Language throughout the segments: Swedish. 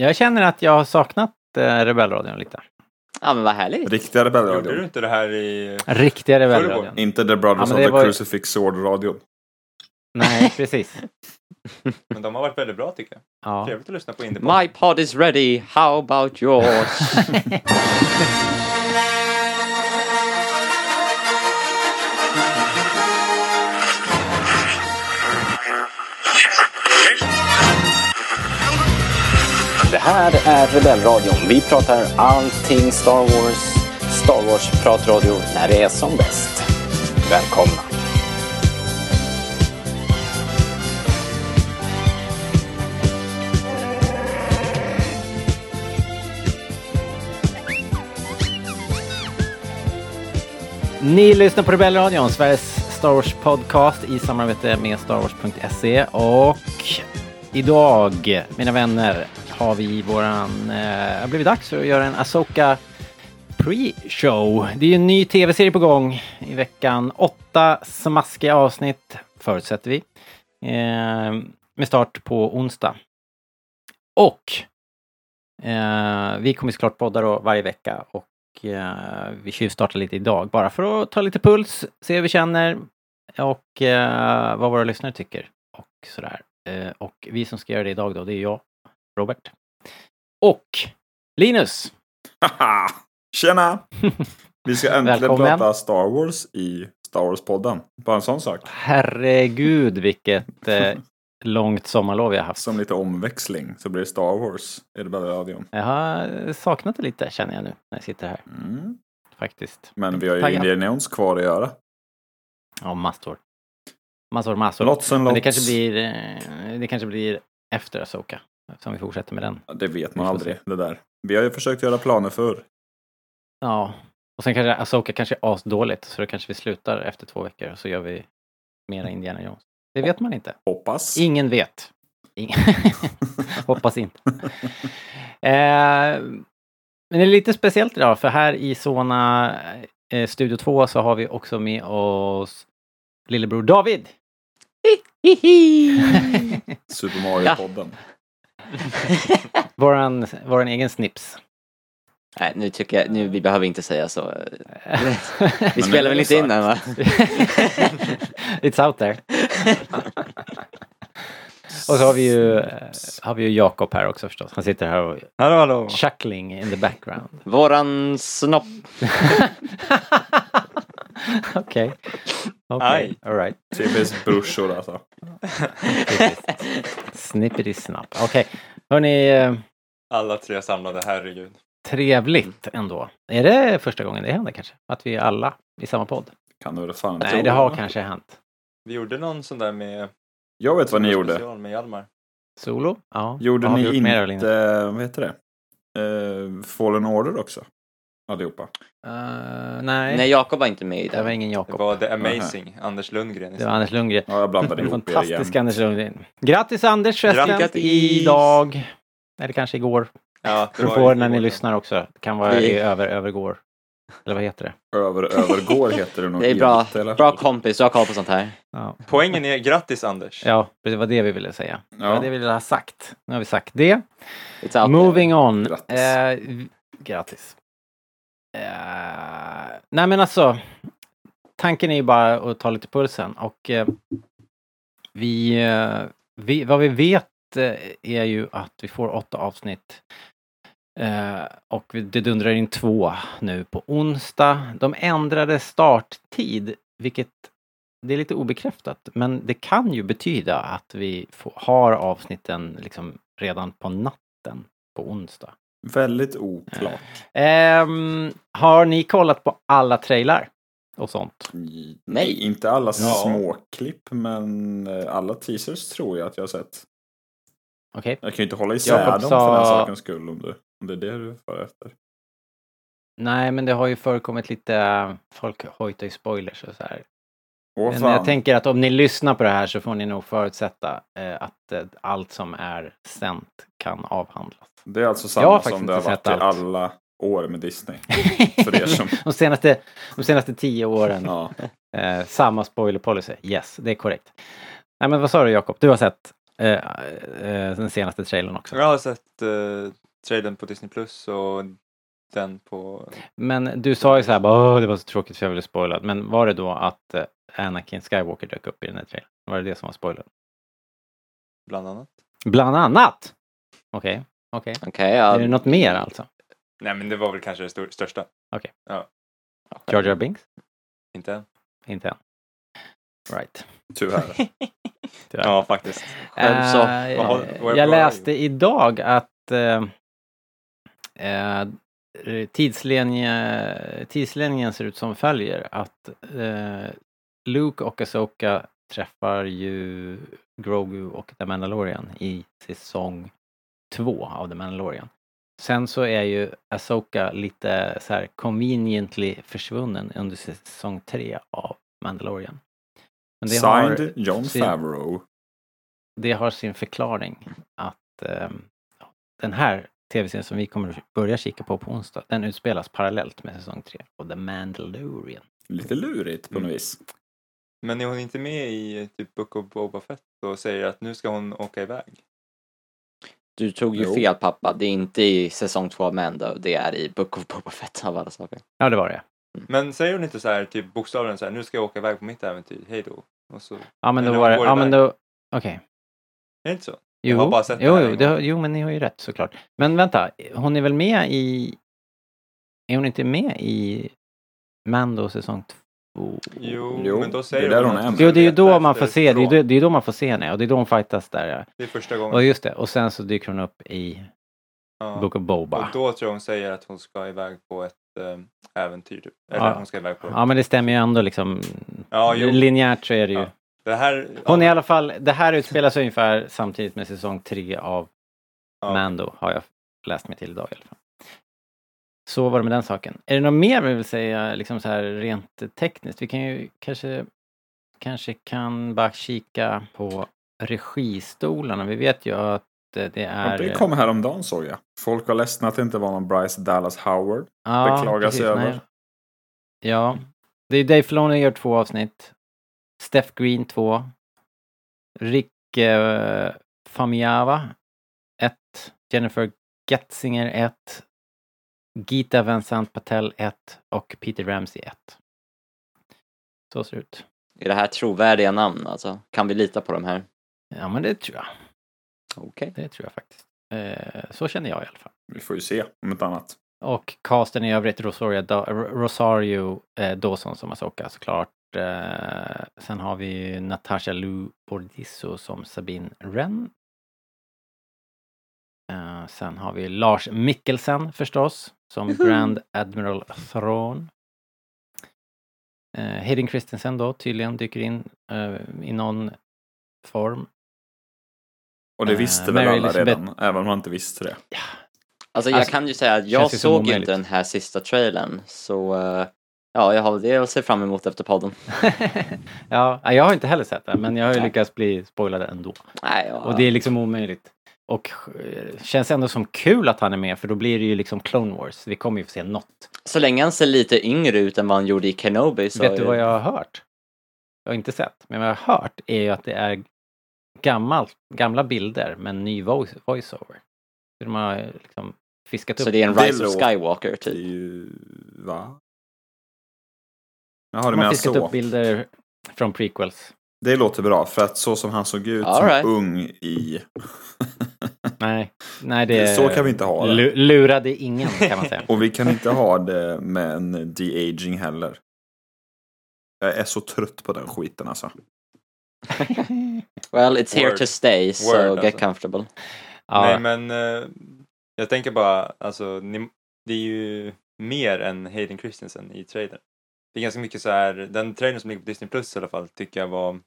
Jag känner att jag har saknat eh, Rebellradion lite. Ja men vad härligt. Riktiga Gjorde du rebellradion. inte det här i... Riktiga. Rebellradion. Inte The Brothers Ja, men of the var ju- Crucifix Sword-radion. Nej, precis. Men de har varit väldigt bra tycker jag. Ja. Trevligt att lyssna på Indiepop. My pod is ready, how about yours? Det här är Rebellradion. Vi pratar allting Star Wars. Star Wars-pratradio när det är som bäst. Välkomna! Ni lyssnar på Rebellradion, Sveriges Star Wars podcast i samarbete med Star Wars.se. och idag, mina vänner, har vi våran, eh, det har blivit dags för att göra en Asoka pre-show. Det är ju en ny tv-serie på gång i veckan. Åtta smaskiga avsnitt, förutsätter vi. Eh, med start på onsdag. Och eh, vi kommer såklart podda då varje vecka och eh, vi tjuvstartar lite idag bara för att ta lite puls, se hur vi känner och eh, vad våra lyssnare tycker och sådär. Eh, och vi som ska göra det idag då, det är jag, Robert. Och Linus! Haha! Tjena! Vi ska äntligen Välkommen. prata Star Wars i Star Wars-podden. Bara en sån sak. Herregud vilket eh, långt sommarlov jag har haft. Som lite omväxling så blir det Star Wars i Rebellradion. Jag har saknat det lite känner jag nu när jag sitter här Mm. faktiskt. Men vi har ju. Indiana Jones kvar att göra. Ja, massor. Massor, massor. Lots and Men lots. det kanske blir, eh, det kanske blir efter Asoka som vi fortsätter med den. Ja, Det vet man aldrig, det där. Vi har ju försökt göra planer för. Ja, och sen kanske Asoka kanske är asdåligt så då kanske vi slutar efter två veckor och så gör vi mera Indiana Jones. Det vet man inte. Hoppas. Ingen vet. Ingen. Hoppas inte. Eh, men det är lite speciellt idag för här i Sona eh, Studio 2 så har vi också med oss lillebror David. Super Mario-podden. våran, våran egen snips. Nej, nu tycker jag, nu, vi behöver inte säga så. Vi spelar väl inte in den va? It's out there. Och så har vi ju, har vi ju Jakob här också förstås. Han sitter här och Hallå hallå! chuckling in the background. Våran snopp. Okej. Okej, alright. Typiskt brorsor alltså. Snippity snapp. Okej, hörni, eh, Alla tre samlade, herregud. trevligt ändå. Är det första gången det händer kanske? Att vi är alla i samma podd? Kan du väl fan inte Nej, tro, det har kanske hänt. Vi gjorde någon sån där med... Jag vet vad ni gjorde. special Med Hjalmar. Solo? Ja. Gjorde Vad har vi ni gjort mer, Linus? inte, vad heter det? Eh, Fallen Order också? Allihopa. Eh, nej, Nej, Jakob var inte med i det var den. ingen Det Jakob. var The Amazing, Anders Lundgren. Det var Anders Lundgren. Ja, jag blandade ihop er igen. Fantastisk Anders Lundgren. Grattis Anders förresten. Idag. Eller kanske igår. Ja, det var ju när ni lyssnar också. Det kan vara i över, övergår. Eller vad heter det? Över, övergår heter det nog. Det är bra, eller? bra kompis, har koll på sånt här. Ja, Poängen är grattis Anders. ja det var det vi ville säga. Det var Ja. det vi ville ha sagt. Nu har vi sagt det. Moving on. Grattis. Eh, grattis. Uh, nej men alltså. Tanken är ju bara att ta lite pulsen och uh, vi, uh, vi, vad vi vet är ju att vi får åtta avsnitt. Och det dundrar in två nu på onsdag. De ändrade starttid, vilket det är lite obekräftat, men det kan ju betyda att vi får, har avsnitten liksom redan på natten på onsdag. Väldigt oklart. Ehm, har ni kollat på alla trailrar och sånt? Nej, inte alla Ja. småklipp, men eh, alla teasers tror jag att jag har sett. Okej. Jag kan ju inte hålla isär Jakob dem sa- för den sakens skull om, du, om det är det du far efter. Nej, men det har ju förekommit lite, folk hojtar ju spoilers och så här. Åh Men fan. jag tänker att om ni lyssnar på det här så får ni nog förutsätta eh, att eh, allt som är sänt kan avhandlas. Det är alltså samma som det har varit i alla år med Disney. För er som... de, senaste, de senaste tio åren. Ja. Eh, samma spoiler policy. Yes, det är korrekt. Nej men vad sa du Jakob? Du har sett? Eh, eh, den senaste trailern också. Jag har sett uh, trailern på Disney Plus och den på... Men du sa ju så här, bara, det var så tråkigt för jag ville spoila. Men var det då att eh, Anakin Skywalker dök upp i den här trailern? Var det det som var spoilad? Bland annat. Bland annat! Okej, okej. Okej, ja. Är det något mer alltså? Nej men det var väl kanske det stor- största. Jar Jar Binks? Inte än. Inte än. Right. Tyvärr. Tyvärr. Ja faktiskt. Själv så. Eh, Vad har- vad- jag vad- läste idag att eh, eh, tidslinje, tidslinjen ser ut som följer att eh, Luke och Asoka träffar ju Grogu och The Mandalorian i säsong två av The Mandalorian. Sen så är ju Asoka lite så här conveniently försvunnen under säsong tre av Mandalorian. Men det har- Signed John sin- Favreau. det har sin förklaring att ja, den här tv-serien som vi kommer att börja kika på på onsdag, den utspelas parallellt med säsong 3 av The Mandalorian. Lite lurigt på något Mm. vis. Men är hon inte med i typ Book of Boba Fett och säger att nu ska hon åka iväg? Du tog ju Jo. fel pappa. Det är inte i säsong två av Mando. Det är i Book of Boba Fett av alla saker. Ja, det var det. Men säger hon inte så här typ bokstavligen så här nu ska jag åka iväg på mitt äventyr, hej då. Och så, är Ja, men då var det, ja men då, okej. det inte så? Jo, har bara sett det jo, jo, det, jo, men ni har ju rätt såklart. Men vänta, hon är väl med i... Är hon inte med i Mando säsong 2? Jo, Jo, men då det säger är där hon att är. Jo, det är ju då man får se, det är, ju- det är då man får se henne och det är då hon fightas där. Ja. Det är första Och gången. just det, och sen så dyker hon upp i Ja. Book of Boba. Och då tror jag hon säger att hon ska iväg på ett ähm, äventyr. Typ. Eller Ja. hon ska iväg på Ja men det stämmer ju ändå liksom. Ja, jo. Linjärt så är det ju. Ja. Det här... Hon är i ja, alla fall, det här utspelar sig ungefär samtidigt med säsong tre av ja. Mando har jag läst mig till idag i alla fall. Så var det med den saken. Är det något mer vi vill säga liksom så här rent tekniskt? Vi kan ju kanske, kanske kan bara kika på registolarna. Vi vet ju att eh, det Ja, är... det kom häromdagen såg jag. Folk var ledsna att det inte var någon Bryce Dallas Howard. ja, beklagar sig över. nej. Ja, det är Dave Filoni gör två avsnitt. Steph Green två. Rick eh, Famiava ett. Jennifer Getzinger ett. Gita Vincent Patel ett. Och Peter Ramsey ett. Så ser det ut. Är det här trovärdiga namn alltså? Kan vi lita på de här? Ja, men det tror jag. Okej. Det tror jag faktiskt. Eh, så känner jag i alla fall. Vi får ju se om inte annat. Och casten i övrigt, Rosario, da, Rosario eh, Dawson som Asoka såklart. Eh, sen har vi Natasha Lou Bordisso som Sabine Wren. Eh, sen har vi Lars Mikkelsen förstås som Grand Admiral Thrawn. Eh, Hayden Christensen då tydligen dyker in eh, i någon form. Och det visste väl Mary alla Elizabeth- redan, även om man inte visste det. Alltså jag Alltså, kan ju säga att jag såg ju inte den här sista trailern. Så ja, jag har det att se fram emot efter podden. ja, jag har inte heller sett det men jag har ju lyckats bli spoilad ändå. Nej, ja. Och det är liksom omöjligt. Och eh, känns ändå som kul att han är med för då blir det ju liksom Clone Wars. Vi kommer ju få se något. Så länge han ser lite yngre ut än vad han gjorde i Kenobi så... Vet du vad jag har hört? Jag har inte sett, men vad jag har hört är ju att det är gammalt, gamla bilder med en ny voice, voiceover. Så de har eh, liksom fiskat upp. Så det är en Rise of Skywalker Det är typ? ju... Va? Jaha, du de har fiskat så. upp bilder från prequels. Det låter bra, för att så som han såg ut All som right. ung i... Nej, nej det Så kan vi inte ha det. lu- lurade ingen kan man säga. Och vi kan inte ha det med en de-aging heller. Jag är så trött på den skiten alltså. Well, it's here Word. to stay, so Word, get alltså. comfortable. ja, Nej men eh, jag tänker bara, alltså ni, det är ju mer än Hayden Christensen i trailern. Det är ganska mycket så här, den trailern som ligger på Disney Plus i alla fall tycker jag var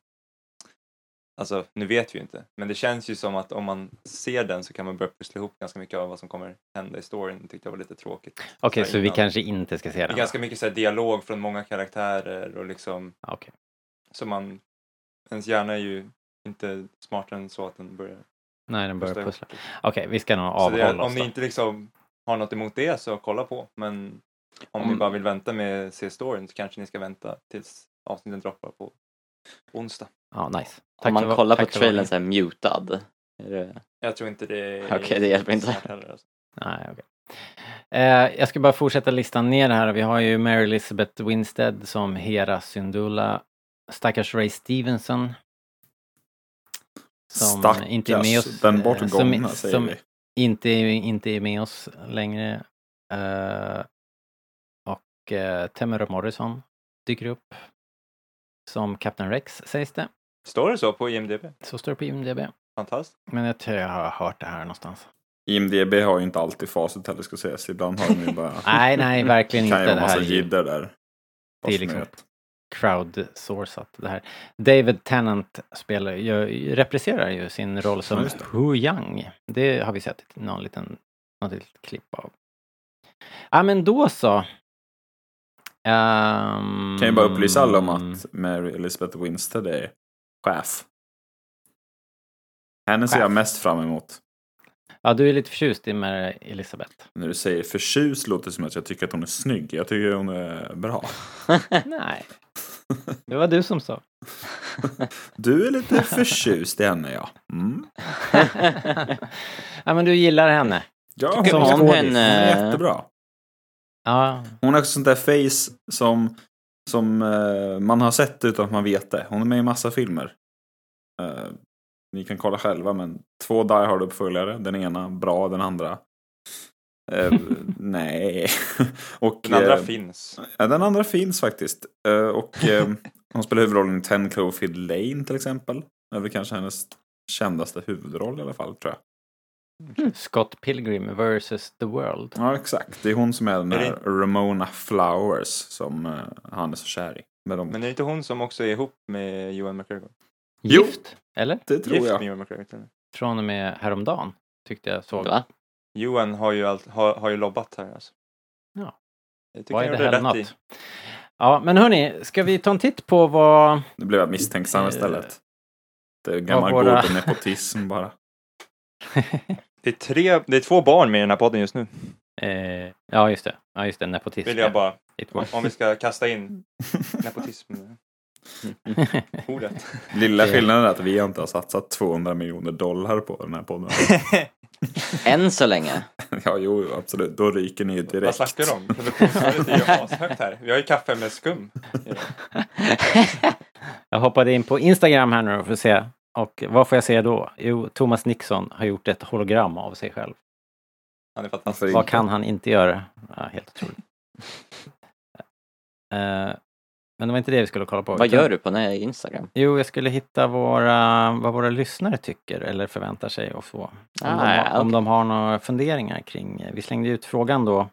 Alltså, nu vet vi ju inte, men det känns ju som att om man ser den så kan man börja pussla ihop ganska mycket av vad som kommer hända i storyn. Det tyckte jag var lite tråkigt. Okej, här så vi innan. kanske inte ska se Det är den. ganska mycket så här dialog från många karaktärer och liksom? Okej. så man, ens hjärna är ju inte smartare än så att den börjar Nej, den börjar pussla. Okej, vi ska nog Så avhålla om oss ni då. inte liksom har något emot det så kolla på. Men om, ni bara vill vänta med att se storyn så kanske ni ska vänta tills avsnitten droppar på onsdag. Ja, nice. Om man kollar på tack trailern så här mutad. Är det... Jag tror inte det Okej, det hjälper inte. heller, alltså. Nej, okej. Eh, jag ska bara fortsätta listan ner här. Vi har ju Mary Elizabeth Winstead som Hera Syndulla. Stackars Ray Stevenson. Som Stackars, inte är med oss. den eh, bortgångna som, säger som vi. inte, inte är med oss längre. Eh, och uh, Temuera Morrison dyker upp. Som Captain Rex sägs det. Står det så på IMDB? Så står det på IMDB. Fantastiskt. Men jag tror jag har hört det här någonstans. IMDB har ju inte alltid facit heller ska sägas. Ibland har de ju bara... Nej, nej, verkligen kan inte. ju Det vara här massa är ju- jidder där. Det är liksom crowdsourcat det här. David Tennant spelar, gör, represserar ju sin roll som Ja. Hu Yang. Det har vi sett någon liten, något litet klipp av. Ja men då så. Um, Kan ju bara upplysa alla om att Mary Elizabeth Winstead är chef. Henne ser jag mest fram emot. Ja, du är lite förtjust i Mary Elisabeth. När du säger förtjust låter det som att jag tycker att hon är snygg. Jag tycker hon är bra. Nej, det var du som sa. Du är lite förtjust i henne ja. Mm. ja men du gillar henne. Ja, Tycker hon, om skådis. henne. hon är jättebra. Ja, Hon har också sånt där face som, som eh, man har sett utan att man vet det. Hon är med i massa filmer. Eh, ni kan kolla själva men två Die Hard-uppföljare. Den ena bra, den andra eh, nej. och, Den andra eh, finns. Ja, den andra finns faktiskt. Eh, och eh, hon spelar huvudrollen i Ten Cloverfield Lane till exempel. Det är väl kanske hennes kändaste huvudroll i alla fall tror jag. Scott Pilgrim versus the World. Ja exakt, det är hon som är den Är här Ramona Flowers som eh, han är så kär i. Med dem. Men är det inte hon som också är ihop med Johan McGregor? Jo. Gift, eller? det tror Gift jag. med Johan McGregor. till och med. Från och med häromdagen, tyckte jag såg. Va? Johan har ju, allt, har, har ju lobbat här alltså. Ja. Vad är det i. något? Ja, men hörni, ska vi ta en titt på vad... Nu blev jag misstänksam istället. Det är gammal våra- god nepotism bara. Det är, tre, det är två barn med i den här podden just nu. eh, ja, just det. Ja, just det. Nepotism. Vill jag bara, om, vi ska kasta in nepotism. Ordet. Lilla Det- skillnaden är att vi inte har satsat 200 miljoner dollar på den här podden. Än så länge. ja, jo, absolut. Då ryker ni ju Vad direkt. snackar du om? Produktionsvärdet är ju ashögt här. Vi har ju kaffe med skum. Jag hoppade in på Instagram här nu för att se. Och vad får jag se då? Jo, Thomas Nixon har gjort ett hologram av sig själv. Han är Varför fantastisk. Vad kan han inte göra? Ja, helt otroligt. Eh, men det var inte det vi skulle kolla på. Vad utan- gör du på Instagram? Jo, jag skulle hitta våra, vad våra lyssnare tycker eller förväntar sig och så. Om, Ah, de, har, ja, om okej. de har några funderingar kring, vi slängde ut frågan då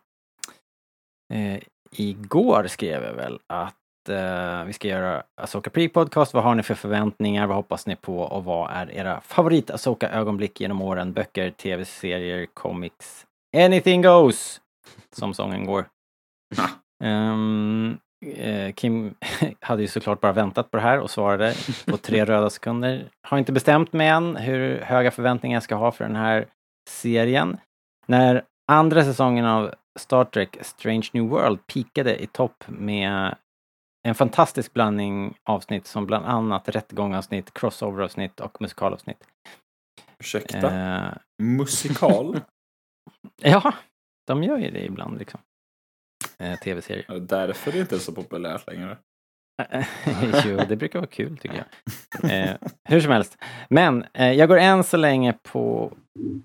eh, igår skrev jag väl att eh, vi ska göra Asoka Pre-podcast. Vad har ni för förväntningar? Vad hoppas ni på? Och vad är era favorit Asoka ögonblick genom åren? Böcker, tv-serier, comics. Anything goes! Som sången går. Ehm, eh, Kim hade ju såklart bara väntat på det här och svarade på tre röda sekunder. Har inte bestämt mig än hur höga förväntningar jag ska ha för den här serien. När andra säsongen av Star Trek Strange New World pikade i topp med en fantastisk blandning avsnitt som bland annat rättegångavsnitt, crossover-avsnitt och musikalavsnitt. Ursäkta? Eh, Musikal? ja, de gör ju det ibland liksom. Eh, Tv-serier. Därför är det inte så populärt längre. jo, det brukar vara kul tycker jag. Eh, hur som helst. Men eh, jag går än så länge på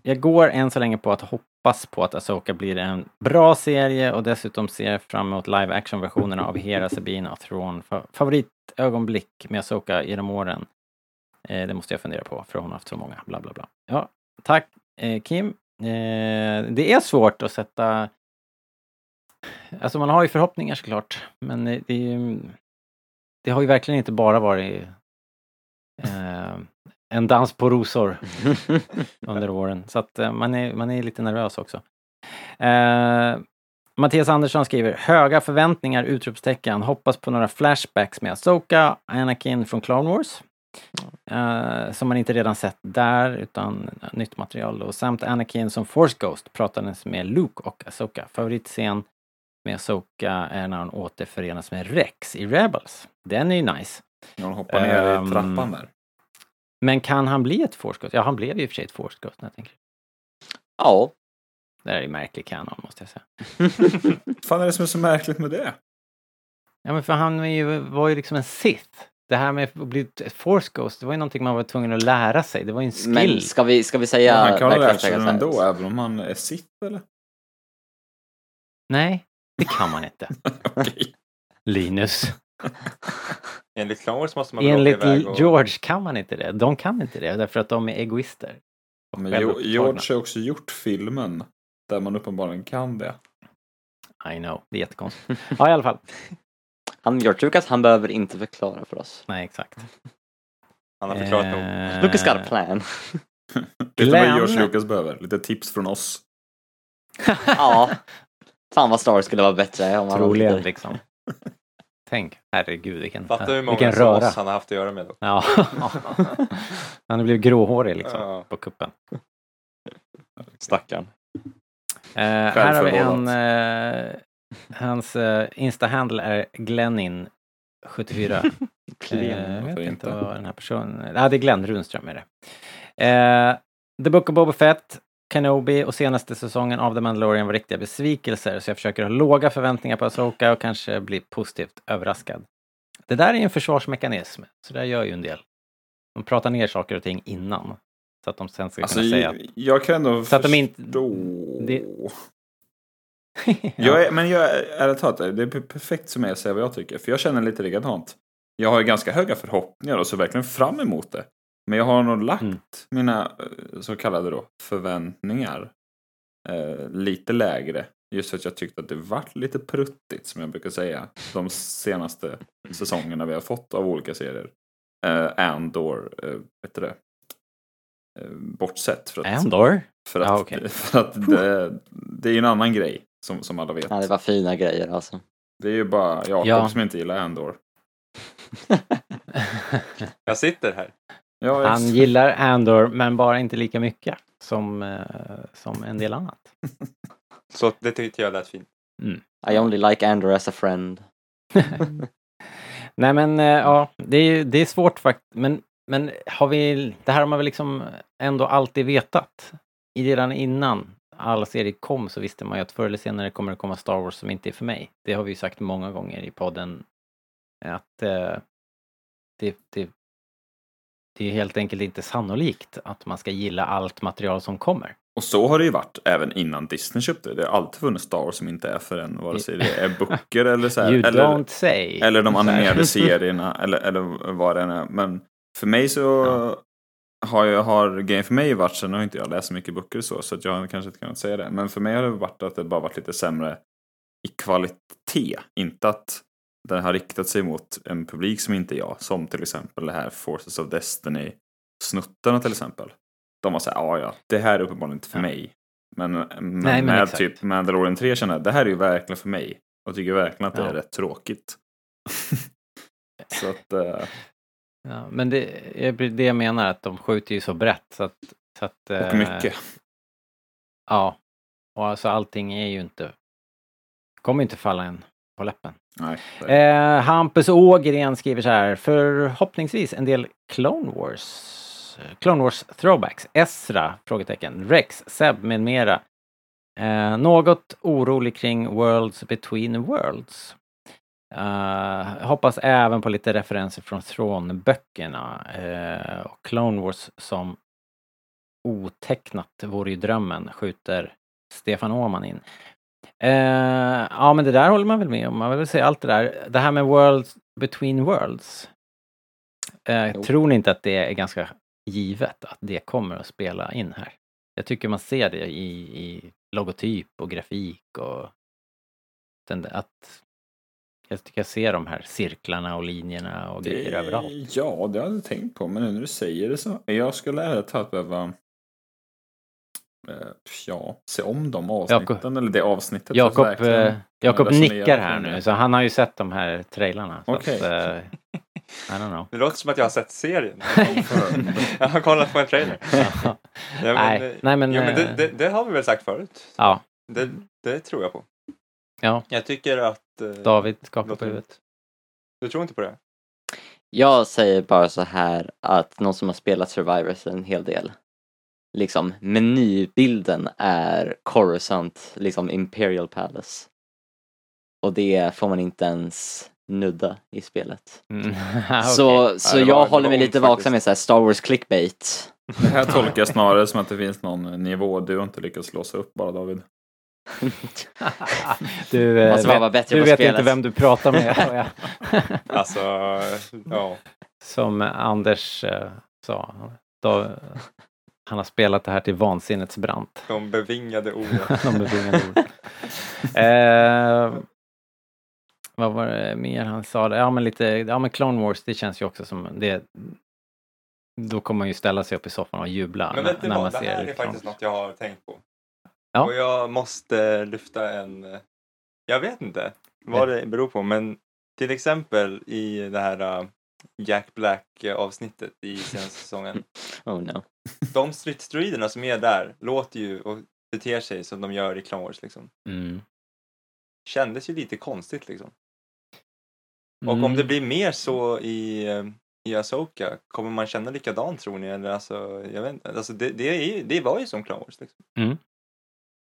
jag går än så länge på att hoppas på att Asoka blir en bra serie och dessutom ser jag fram emot live action-versionerna av Hera, Sabina och Thrawn. Fa- Favoritögonblick med Asoka genom åren. Eh, det måste jag fundera på för hon har haft så många. Bla bla bla. Ja, tack eh, Kim. Eh, det är svårt att sätta Alltså man har ju förhoppningar såklart, men eh, det är ju det har ju verkligen inte bara varit eh, en dans på rosor under åren. Så att eh, man, är, man är lite nervös också. Eh, Mattias Andersson skriver höga förväntningar! Utropstecken. Hoppas på några flashbacks med Asoka, Anakin från Clone Wars. Eh, som man inte redan sett där, utan nytt material då. Samt Anakin som Force Ghost pratades med Luke och Asoka. Favoritscen med Asoka är när hon återförenas med Rex i Rebels. Den är ju nice. När hon hoppar ner Ehm, i trappan där. Men kan han bli ett Force Ghost? Ja, han blev ju i och för sig ett Force Ghost när jag tänker. Ja. Det här är ju märklig kanon måste jag säga. Vad fan är det som är så märkligt med det? Ja, men för han var ju, var ju liksom en Sith. Det här med att bli ett Force Ghost, det var ju någonting man var tvungen att lära sig. Det var ju en skill. Men ska vi, ska vi säga... han kan ha lärt sig den ändå, även om han är sitt eller? Nej, det kan man inte. Linus. Enligt Clone Wars måste man Enligt åka och... George kan man inte det. De kan inte det, därför att de är egoister. Men Jo-. George har också gjort filmen där man uppenbarligen kan det. I know, det är jättekonstigt. Ja, i alla fall. Han George Lucas, han behöver inte förklara för oss. Nej, exakt. Han har förklarat nog. Eh, Lucas got a plan. Vet vad George Lucas behöver? Lite tips från oss. ja. Fan vad Star Wars skulle vara bättre om han Troligen liksom. Tänk, herregud vilken, Fattar hur många vilken som röra. oss han har haft att göra med då. Ja. Han har blivit gråhårig liksom Ja. på kuppen. Stackarn. Eh, här har vi en... Eh, hans eh, Insta-handle är Glennin74. Eh, jag vet inte? vad den här personen... Ja, det är Glenn Runström är det. Eh, The Book of Boba Fett, Kenobi och senaste säsongen av The Mandalorian var riktiga besvikelser så jag försöker ha låga förväntningar på Asoka och kanske bli positivt överraskad. Det där är ju en försvarsmekanism, så det gör ju en del. De pratar ner saker och ting innan. Så att de sen ska Alltså, kunna säga... jag, jag kan ändå Så att de inte- förstå. det- Jag är, men jag är ärligt talat, det är perfekt som jag säger vad jag tycker. För jag känner lite likadant. Jag har ju ganska höga förhoppningar och ser verkligen fram emot det. Men jag har nog lagt Mm. mina eh, så kallade då förväntningar eh, lite lägre. Just för att jag tyckte att det vart lite pruttigt som jag brukar säga. De senaste säsongerna vi har fått av olika serier. Eh, Andor, eh, vet du det? Eh, bortsett. För att, Andor? för att, Ja, okej. för att det, det är ju en annan grej som, som alla vet. Ja, det var fina grejer alltså. Det är ju bara Jakob Ja. som inte gillar Andor. Jag sitter här. Ja, Han jag- gillar Andor, men bara inte lika mycket som, eh, som en del annat. Så det tyckte jag lät fint. I only like Andrew as a friend. Nej men eh, ja, det är, det är svårt faktiskt. Men, men har vi, det här har man väl liksom ändå alltid vetat. I redan innan alla serier kom så visste man ju att förr eller senare kommer det komma Star Wars som inte är för mig. Det har vi ju sagt många gånger i podden. Att eh, det, det, det är helt enkelt inte sannolikt att man ska gilla allt material som kommer. Och så har det ju varit även innan Disney köpte. Det har alltid funnits Star Wars som inte är för en. Vare sig det är böcker eller så här. Eller, eller de animerade serierna. Eller, eller vad det än är. Men för mig så Ja. har, jag, har grejen för mig varit, sen har inte jag läst så mycket böcker och så, så att jag har kanske inte kunnat säga det. Men för mig har det varit att det bara varit lite sämre i kvalitet. Inte att den har riktat sig mot en publik som inte är jag. Som till exempel det här Forces of Destiny snuttarna till exempel. De var såhär, ja ja, det här är uppenbarligen inte för Ja. mig. Men, men men med exakt. typ Mandalorian 3 känner jag, det här är ju verkligen för mig. Och tycker verkligen att det Ja. är rätt tråkigt. så att, eh, Ja, men det är det jag menar, att de skjuter ju så brett så att... Så att och eh, mycket. Ja. Och alltså allting är ju inte... Kommer inte falla en på läppen. Eh, Hampus Ågren skriver så här. Förhoppningsvis en del Clone Wars. Clone Wars throwbacks. Esra? Frågetecken. Rex, Seb med mera. Eh, något orolig kring Worlds Between Worlds. Eh, hoppas även på lite referenser från Thrawn-böckerna. Eh, och Clone Wars som otecknat vore ju drömmen, skjuter Stefan Åhman in. Eh, ja men det där håller man väl med om, man vill väl säga allt det där. Det här med Worlds Between Worlds. Eh, tror ni inte att det är ganska givet att det kommer att spela in här? Jag tycker man ser det i, i logotyp och grafik och den, att jag tycker jag ser de här cirklarna och linjerna och grejer överallt. Ja, det hade jag tänkt på. Men nu när du säger det så. Jag skulle ärligt talat behöva eh, ja, se om de avsnitten. eller det avsnittet. Jakob, eh, Jakob nickar här nu, så han har ju sett de här trailarna. Så Okej. att, eh, I don't know. Det låter som att jag har sett serien. jag har kollat på en trailer. Ja, men, nej, eh, nej men... ja, men det, eh, det, det har vi väl sagt förut. Ja, Det, det tror jag på. Ja. Jag tycker att... eh, David skakar på huvudet. Du tror inte på det? Jag säger bara så här att någon som har spelat Survivors en hel del, liksom menybilden är Coruscant, liksom Imperial Palace. Och det får man inte ens nudda i spelet. Mm. Så, Okej. så det jag håller mig lite vaksam med så här Star Wars clickbait. Det här tolkar jag snarare som att det finns någon nivå du har inte lyckats låsa upp bara David. Du, eh, Måste bara vara vet, bättre du på vet inte vem du pratar med. jag. Alltså, ja. Som Anders eh, sa. Då, han har spelat det här till vansinnets brant. De bevingade orden. De bevingade ord. eh, vad var det mer han sa? Ja men lite, ja men Clone Wars det känns ju också som det. Då kommer man ju ställa sig upp i soffan och jubla Men när, vet du vad, det här är Clone faktiskt något jag har tänkt på. Ja. Och jag måste lyfta en, eh, jag vet inte vad det beror på, men till exempel i det här uh, Jack Black eh, avsnittet i senaste säsongen. Oh no. De stridsdroiderna som är där låter ju och beter sig som de gör i Clone Wars liksom. Mm. Kändes ju lite konstigt liksom. Och Mm. om det blir mer så i, eh, i Asoka, kommer man känna likadant tror ni? Eller alltså, jag vet inte. Alltså det, det, är ju, det var ju som Clone Wars liksom.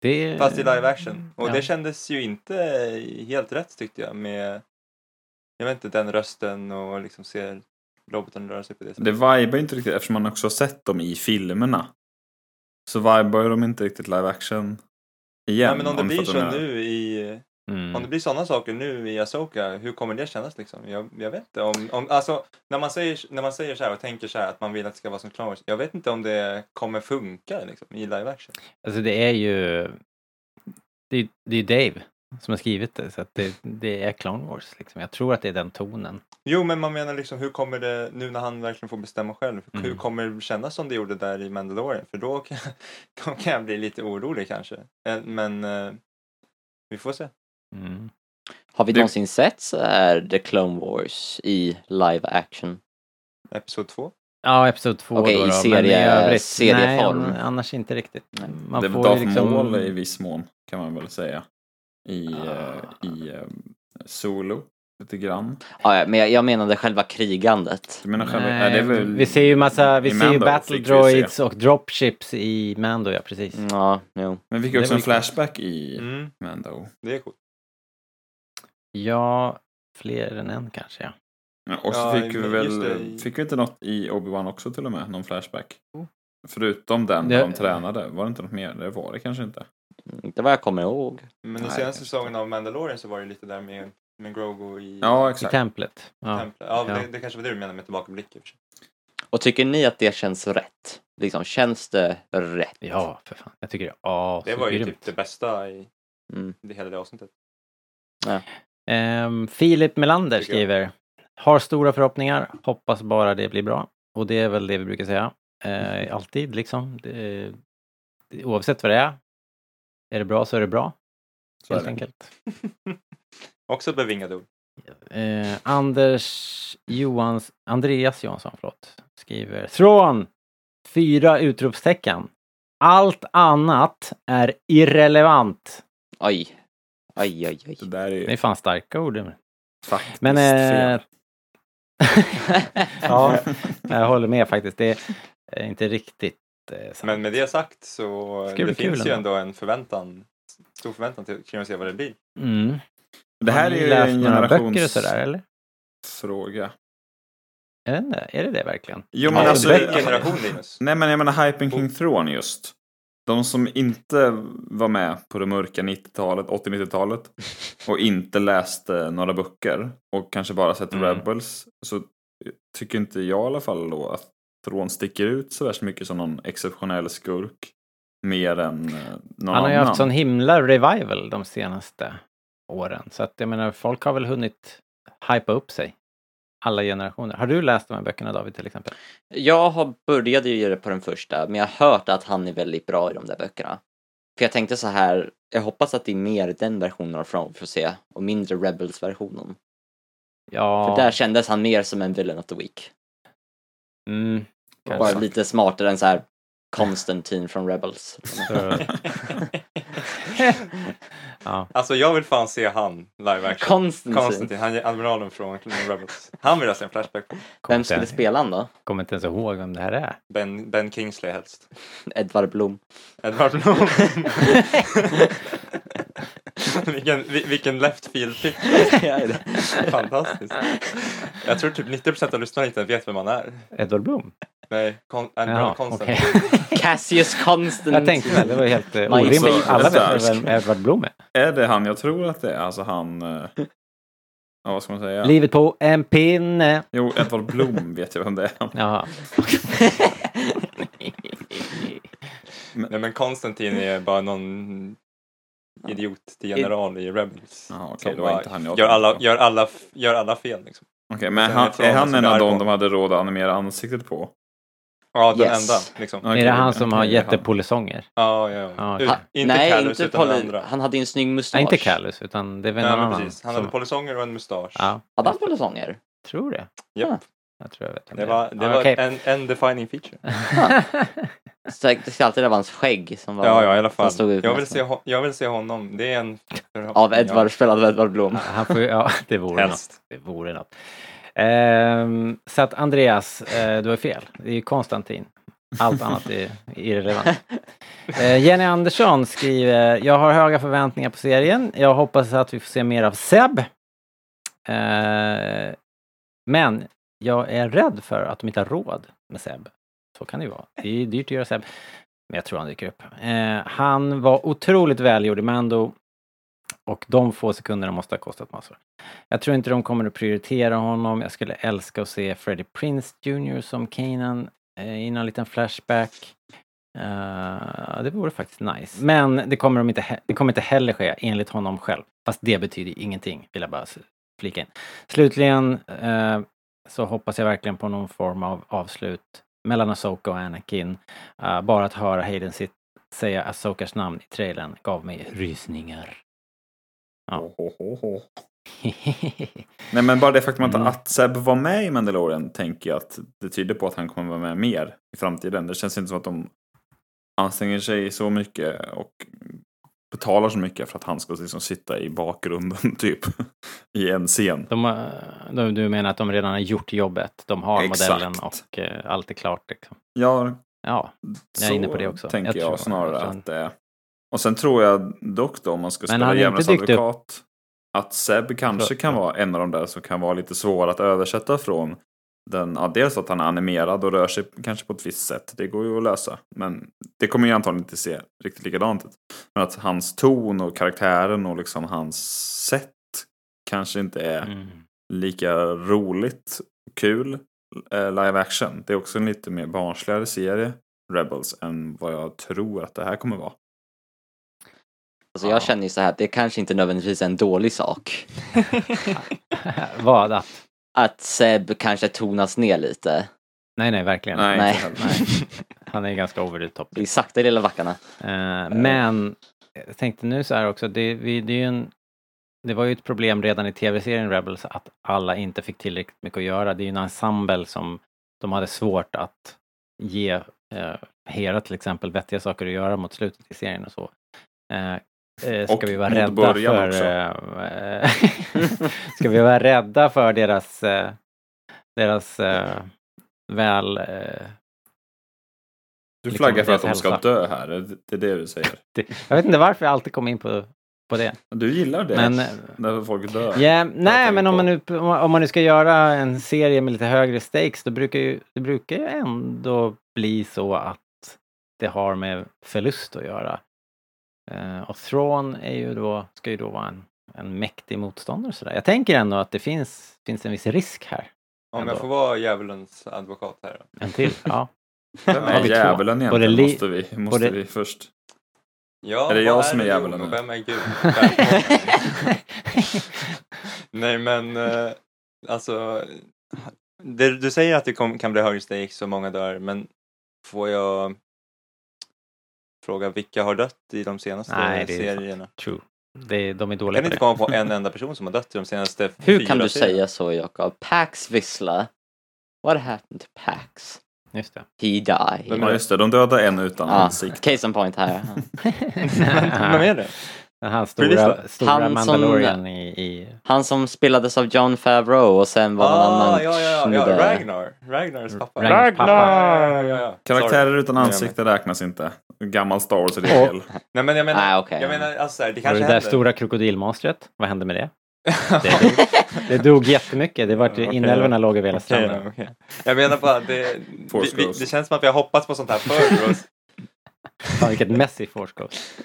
det, Fast i live action. Och ja. det kändes ju inte helt rätt tyckte jag med, jag vet inte, den rösten och liksom ser roboten röra sig på det sättet. Det vibar inte riktigt eftersom man också har sett dem i filmerna. Så vibar ju de inte riktigt live action igen. Ja, men om det blir så nu i, Mm. om det blir sådana saker nu i Asoka, hur kommer det kännas liksom? Jag, jag vet inte. Om, om, alltså, när man, säger, när man säger så här och tänker så här att man vill att det ska vara som Clone Wars, jag vet inte om det kommer funka liksom, i live action. Alltså det är ju det är, det är Dave som har skrivit det så att det, det är Clone Wars liksom. Jag tror att det är den tonen. Jo, men man menar liksom hur kommer det, nu när han verkligen får bestämma själv, hur Mm. kommer det kännas som det gjorde där i Mandalorian? För då kan, då kan jag bli lite orolig kanske. Eh, Men eh, vi får se. Mm. Har vi Det- någonsin sett så här The Clone Wars i live action? Episod två. Ja, episod två Okej, då, i serie- övrigt, serieform. Nej, an- annars inte riktigt. Man det får var ju Darth liksom... Maul i viss mån kan man väl säga. I, Ah. eh, i eh, Solo. Lite grann. Ja, ja, men jag, jag menade själva krigandet. Du menar själva, Nej, nej, det är väl, vi ser ju massa, vi ser ju battle droids och dropships i Mando, ja precis. Ja, jo. Men vi fick också en flashback i Mm, Mando. det är coolt. Ja, fler än en kanske ja. Ja, Och så Ja, fick vi väl, fick vi inte något i Obi-Wan också till och med? Någon flashback? Förutom den Det- de tränade, var det inte något mer? Det var det kanske inte. Inte vad jag kommer ihåg. Men i Nej, senaste säsongen av Mandalorian så var det lite där med, med Grogu i Ja, I exakt. templet. Ja. templet. Ja, Ja. Det, det kanske var det du menade med tillbakablick i och tycker ni att det känns rätt? Liksom, känns det rätt? ja, för fan. Jag tycker det är Det var ju grymt. typ det bästa i Mm. det hela det avsnittet. Ehm, Filip Melander skriver Har stora förhoppningar, hoppas bara det blir bra. Och det är väl det vi brukar säga. Eh, alltid liksom. Det, oavsett vad det är. Är det bra så är det bra. Så är helt det. enkelt. Också bevingade ord. Eh, Anders Johans, Andreas Johansson, förlåt, skriver Thrawn! Fyra utropstecken. Allt annat är irrelevant. Oj. Oj, oj, oj. Det där är Det är ju fan starka ord. faktiskt Men eh, ja, jag håller med faktiskt. Det är inte riktigt. Men med det sagt så det det finns ju ändå. ändå en förväntan, stor förväntan till kring att se vad det blir. Mm. Det här är ju en eller? fråga. Jag vet inte, är det det verkligen? Jo Ja, men det alltså, generation Linus. nej men jag menar Hyping King Thrawn just. De som inte var med på det mörka 90-talet, 80-90-talet och inte läste några böcker och kanske bara sett Mm. Rebels så tycker inte jag i alla fall då att Thrawn sticker ut så värst mycket som någon exceptionell skurk mer än eh, någon Han har ju annan. haft sån himla revival de senaste åren. Så att jag menar, folk har väl hunnit hypa upp sig. Alla generationer. Har du läst de här böckerna David till exempel? Jag har började ju göra det på den första, men jag har hört att han är väldigt bra i de där böckerna. För jag tänkte så här, jag hoppas att det är mer den versionen av From vi får se, och mindre Rebels-versionen. Ja, För där kändes han mer som en villain of the week. mm, Bara kanske. lite smartare än så här Constantine från Rebels. Ja. Alltså jag vill fan se han live action. Konstantin. Konstantin, han är admiralen från Rebels. Han vill jag se en flashback på. Vem skulle spela han då? Kommer inte ens ihåg vem det här är. Ben, ben Kingsley helst. Edvard Blom. Edward Blom. vilken, vi- vilken left field pick. Fantastiskt. Jag tror typ 90% av lyssnarna inte vet vem han är. Edward Blom? Nej, kon, Jaha, Konstantin. okej. Cassius Constant. Jag tänkte väl, det var helt eh, orimligt. Alla vet vem Edward Blom är. Är det han jag tror att det är? Alltså han... eh, Ja, vad ska man säga? Livet på en pinne. Jo, Edvard Blom vet jag vem det är. Jaha. Nej men Konstantin är bara någon idiot till general i Rebels. Jaha, okej, Som var bara inte han jag gör alla, gör, alla, gör alla fel liksom. Okej, men han, är han en av är dem de hade råd att animera ansiktet på? Ja, den Yes. enda liksom. Okej, är det han som har okej, jättepolisonger? Ja, ja, ja. Ja, Ut- okej. inte Nej, Callus inte utan den andra. Han hade ju en snygg mustasch. Nej, inte Callus, utan det är Nej, någon men annan. precis. Han som- hade polisonger och en mustasch. Ja, Hade han polisonger? tror det. Japp. Jag tror jag vet vem Det var, det Ja, var okej. en, en defining feature. Så det skulle alltid vara hans skägg som var... Ja, ja, i alla som fall. stod ut Jag vill, se, ho- jag vill se honom. Det är en... Av Edvard, spelad av Edvard Blom. Han får, ja, det vore något. Helst. Det vore något. Ehm, så att Andreas, eh, du har fel. Det är ju Konstantin. Allt annat är irrelevant. Eh, Jenny Andersson skriver, jag har höga förväntningar på serien. Jag hoppas att vi får se mer av Seb. Eh, men jag är rädd för att de inte har råd med Seb. Så kan det ju vara. Det är dyrt att göra Seb. Men jag tror han dyker upp. Eh, han var otroligt välgjord i Mando. Och de få sekunderna måste ha kostat massor. Jag tror inte de kommer att prioritera honom. Jag skulle älska att se Freddie Prince Jr som Kanan eh, i någon liten flashback. Uh, det vore faktiskt nice. Men det kommer, de inte, det kommer inte heller ske enligt honom själv. Fast det betyder ingenting, vill jag bara flika in. Slutligen uh, så hoppas jag verkligen på någon form av avslut mellan Asoka och Anakin. Eh, bara att höra Hayden sit, säga Asokas namn i trailern gav mig rysningar. Ja. Ho, ho, ho. Nej men bara det faktum att, Mm. att Seb var med i Mandalorian tänker jag att det tyder på att han kommer vara med mer i framtiden. Det känns inte som att de anstränger sig så mycket och betalar så mycket för att han ska liksom sitta i bakgrunden typ i en scen. De, har- de, du menar att de redan har gjort jobbet? De har Exakt. modellen och eh, allt är klart? Liksom. Ja, Ja, Jag är inne på det också. tänker Jag jag, snarare att det är. Och sen tror jag dock då om man ska spela djävulens dykt upp- advokat att Seb kanske kan vara en av de där som kan vara lite svår att översätta från den, ja, dels att han är animerad och rör sig kanske på ett visst sätt. Det går ju att lösa. Men det kommer ju antagligen inte se riktigt likadant ut. Men att hans ton och karaktären och liksom hans sätt kanske inte är mm. lika roligt och kul eh, live action. Det är också en lite mer barnsligare serie, Rebels, än vad jag tror att det här kommer vara. Alltså Ja. jag känner ju så här det kanske inte nödvändigtvis är en dålig sak. Vad? Att? Seb kanske tonas ner lite. Nej, nej, verkligen. Nej, Nej. heller. Han är ganska over the top. Det är sakta i lilla backarna. Eh, men jag tänkte nu så här också, det, vi, det är ju en det var ju ett problem redan i tv-serien Rebels att alla inte fick tillräckligt mycket att göra. Det är ju en ensemble som de hade svårt att ge eh, Hera till exempel vettiga saker att göra mot slutet i serien och så. Eh, eh, ska Och vi vara rädda för... Eh, ska vi vara rädda för deras, eh, deras eh, väl... Eh, Du Liksom flaggar för att de ska hälsa. dö här, det är det du säger. jag vet inte varför jag alltid kom in på, på det. Du gillar det? Men, När folk dör? Ja, nej, men om man, nu, om man nu ska göra en serie med lite högre stakes, då brukar ju, det brukar ju ändå bli så att det har med förlust att göra. Eh, och Thrawn är ju då, ska ju då vara en, en mäktig motståndare. Sådär. Jag tänker ändå att det finns, finns en viss risk här. Om Ändå. jag får vara djävulens advokat här. då. En till. Ja. Vem är djävulen egentligen? li- Måste vi, måste både- vi först. Ja, Är det jag vad som är djävulen och? Vem är Gud? Nej men, eh, alltså. Det, du säger att det kom, kan bli högre stakes och många dör, men får jag fråga vilka har dött i de senaste Nej, det är serierna? True. Det, de är Jag dåliga kan på inte komma på en enda person som har dött i de senaste Hur fyra kan du serierna. säga så Jakob? Pax Vissla. What happened to Pax? Just det. He died. Är Ja just det, de dödade en utan Ja, ansikte. case in point här. Vem är det? Precis stora, stora Han som- Mandalorian i, i... Han som spelades av John Favreau och sen var någon Ah, annan ja, ja, ja. Ragnar. Ragnars pappa. Ragnars pappa. Ja, ja, ja. Karaktärer Sorry. utan ansikte räknas inte. Gammal Star Wars är det Åh. fel. Nej men jag menar, Ah, okej. jag menar alltså här, det kanske det där händer. stora krokodilmonstret, vad hände med det? Det dog, det dog jättemycket. Det var Okej. inälvorna låg över hela stranden. ja, okej. Jag menar bara, det, vi, vi, det känns som att vi har hoppats på sånt här förr. Fan vilket messy force ghost.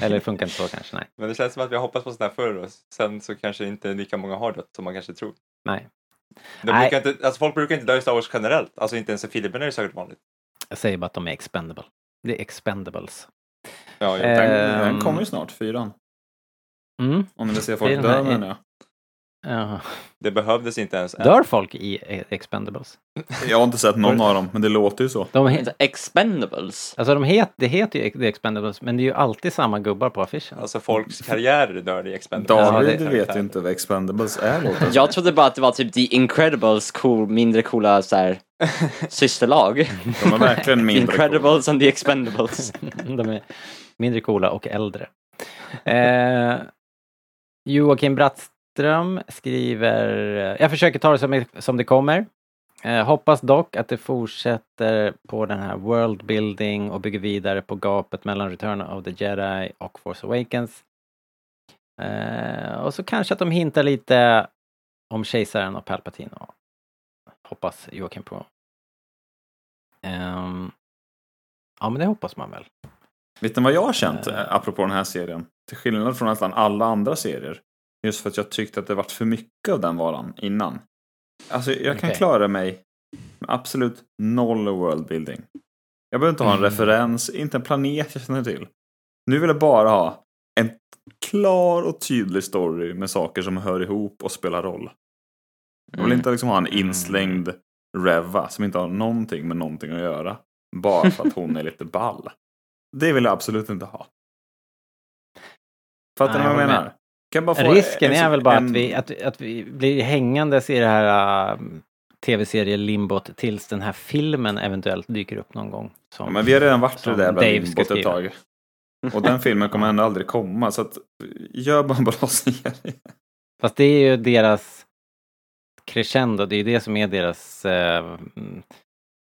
Eller det funkar inte så kanske, nej. Men det känns som att vi har hoppats på sånt här förr och sen så kanske inte lika många har dött som man kanske tror. Nej. De Nej. brukar inte, alltså folk brukar inte dö i Star Wars generellt. Alltså inte ens i filmerna är det säkert vanligt. Jag säger bara att de är expendable. Det är expendables. Ja, Den, den Ehm. kommer ju snart, fyran. Mm. Om ni vill se folk dö menar jag. Ja. Det behövdes inte ens. Dör folk i expendables? Jag har inte sett någon av dem, men det låter ju så. De, he- Alltså, Expendables. alltså de het, det heter ju The Expendables, men det är ju alltid samma gubbar på affischen. Alltså folks karriärer dör i Expendables. David det- vet ju inte vad Expendables är låter det Jag trodde bara att det var typ The Incredibles cool, mindre coola så här, systerlag. De är verkligen The mindre coola. Incredibles and The Expendables. De är mindre coola och äldre. Eh, Joakim Brattström skriver, jag försöker ta det som, som det kommer. Eh, hoppas dock att det fortsätter på den här world building och bygger vidare på gapet mellan Return of the Jedi och Force Awakens. Eh, och så kanske att de hintar lite om kejsaren och Palpatine. Och hoppas Joakim på. Ehm, ja men det hoppas man väl. Vet ni vad jag har känt, eh, apropå den här serien? Till skillnad från nästan alla andra serier. Just för att jag tyckte att det varit för mycket av den varan innan. Alltså, jag kan Okej. klara mig med absolut noll worldbuilding. Jag behöver inte ha en Mm. referens, inte en planet jag känner till. Nu vill jag bara ha en klar och tydlig story med saker som hör ihop och spelar roll. Jag vill Mm. inte liksom ha en inslängd Reva som inte har någonting med någonting att göra. Bara för att hon är lite ball. Det vill jag absolut inte ha. Fattar ni vad jag menar? Med. Kan jag bara få Risken en- är väl bara en- att, vi, att, att vi blir hängandes i det här uh, tv-serielimbot tills den här filmen eventuellt dyker upp någon gång. Som, Ja, men vi har redan varit i det där Dave limbot ett tag. Och den filmen kommer ändå aldrig komma. Så att, gör bara en bra serie. Fast det är ju deras crescendo, det är ju det som är deras mm,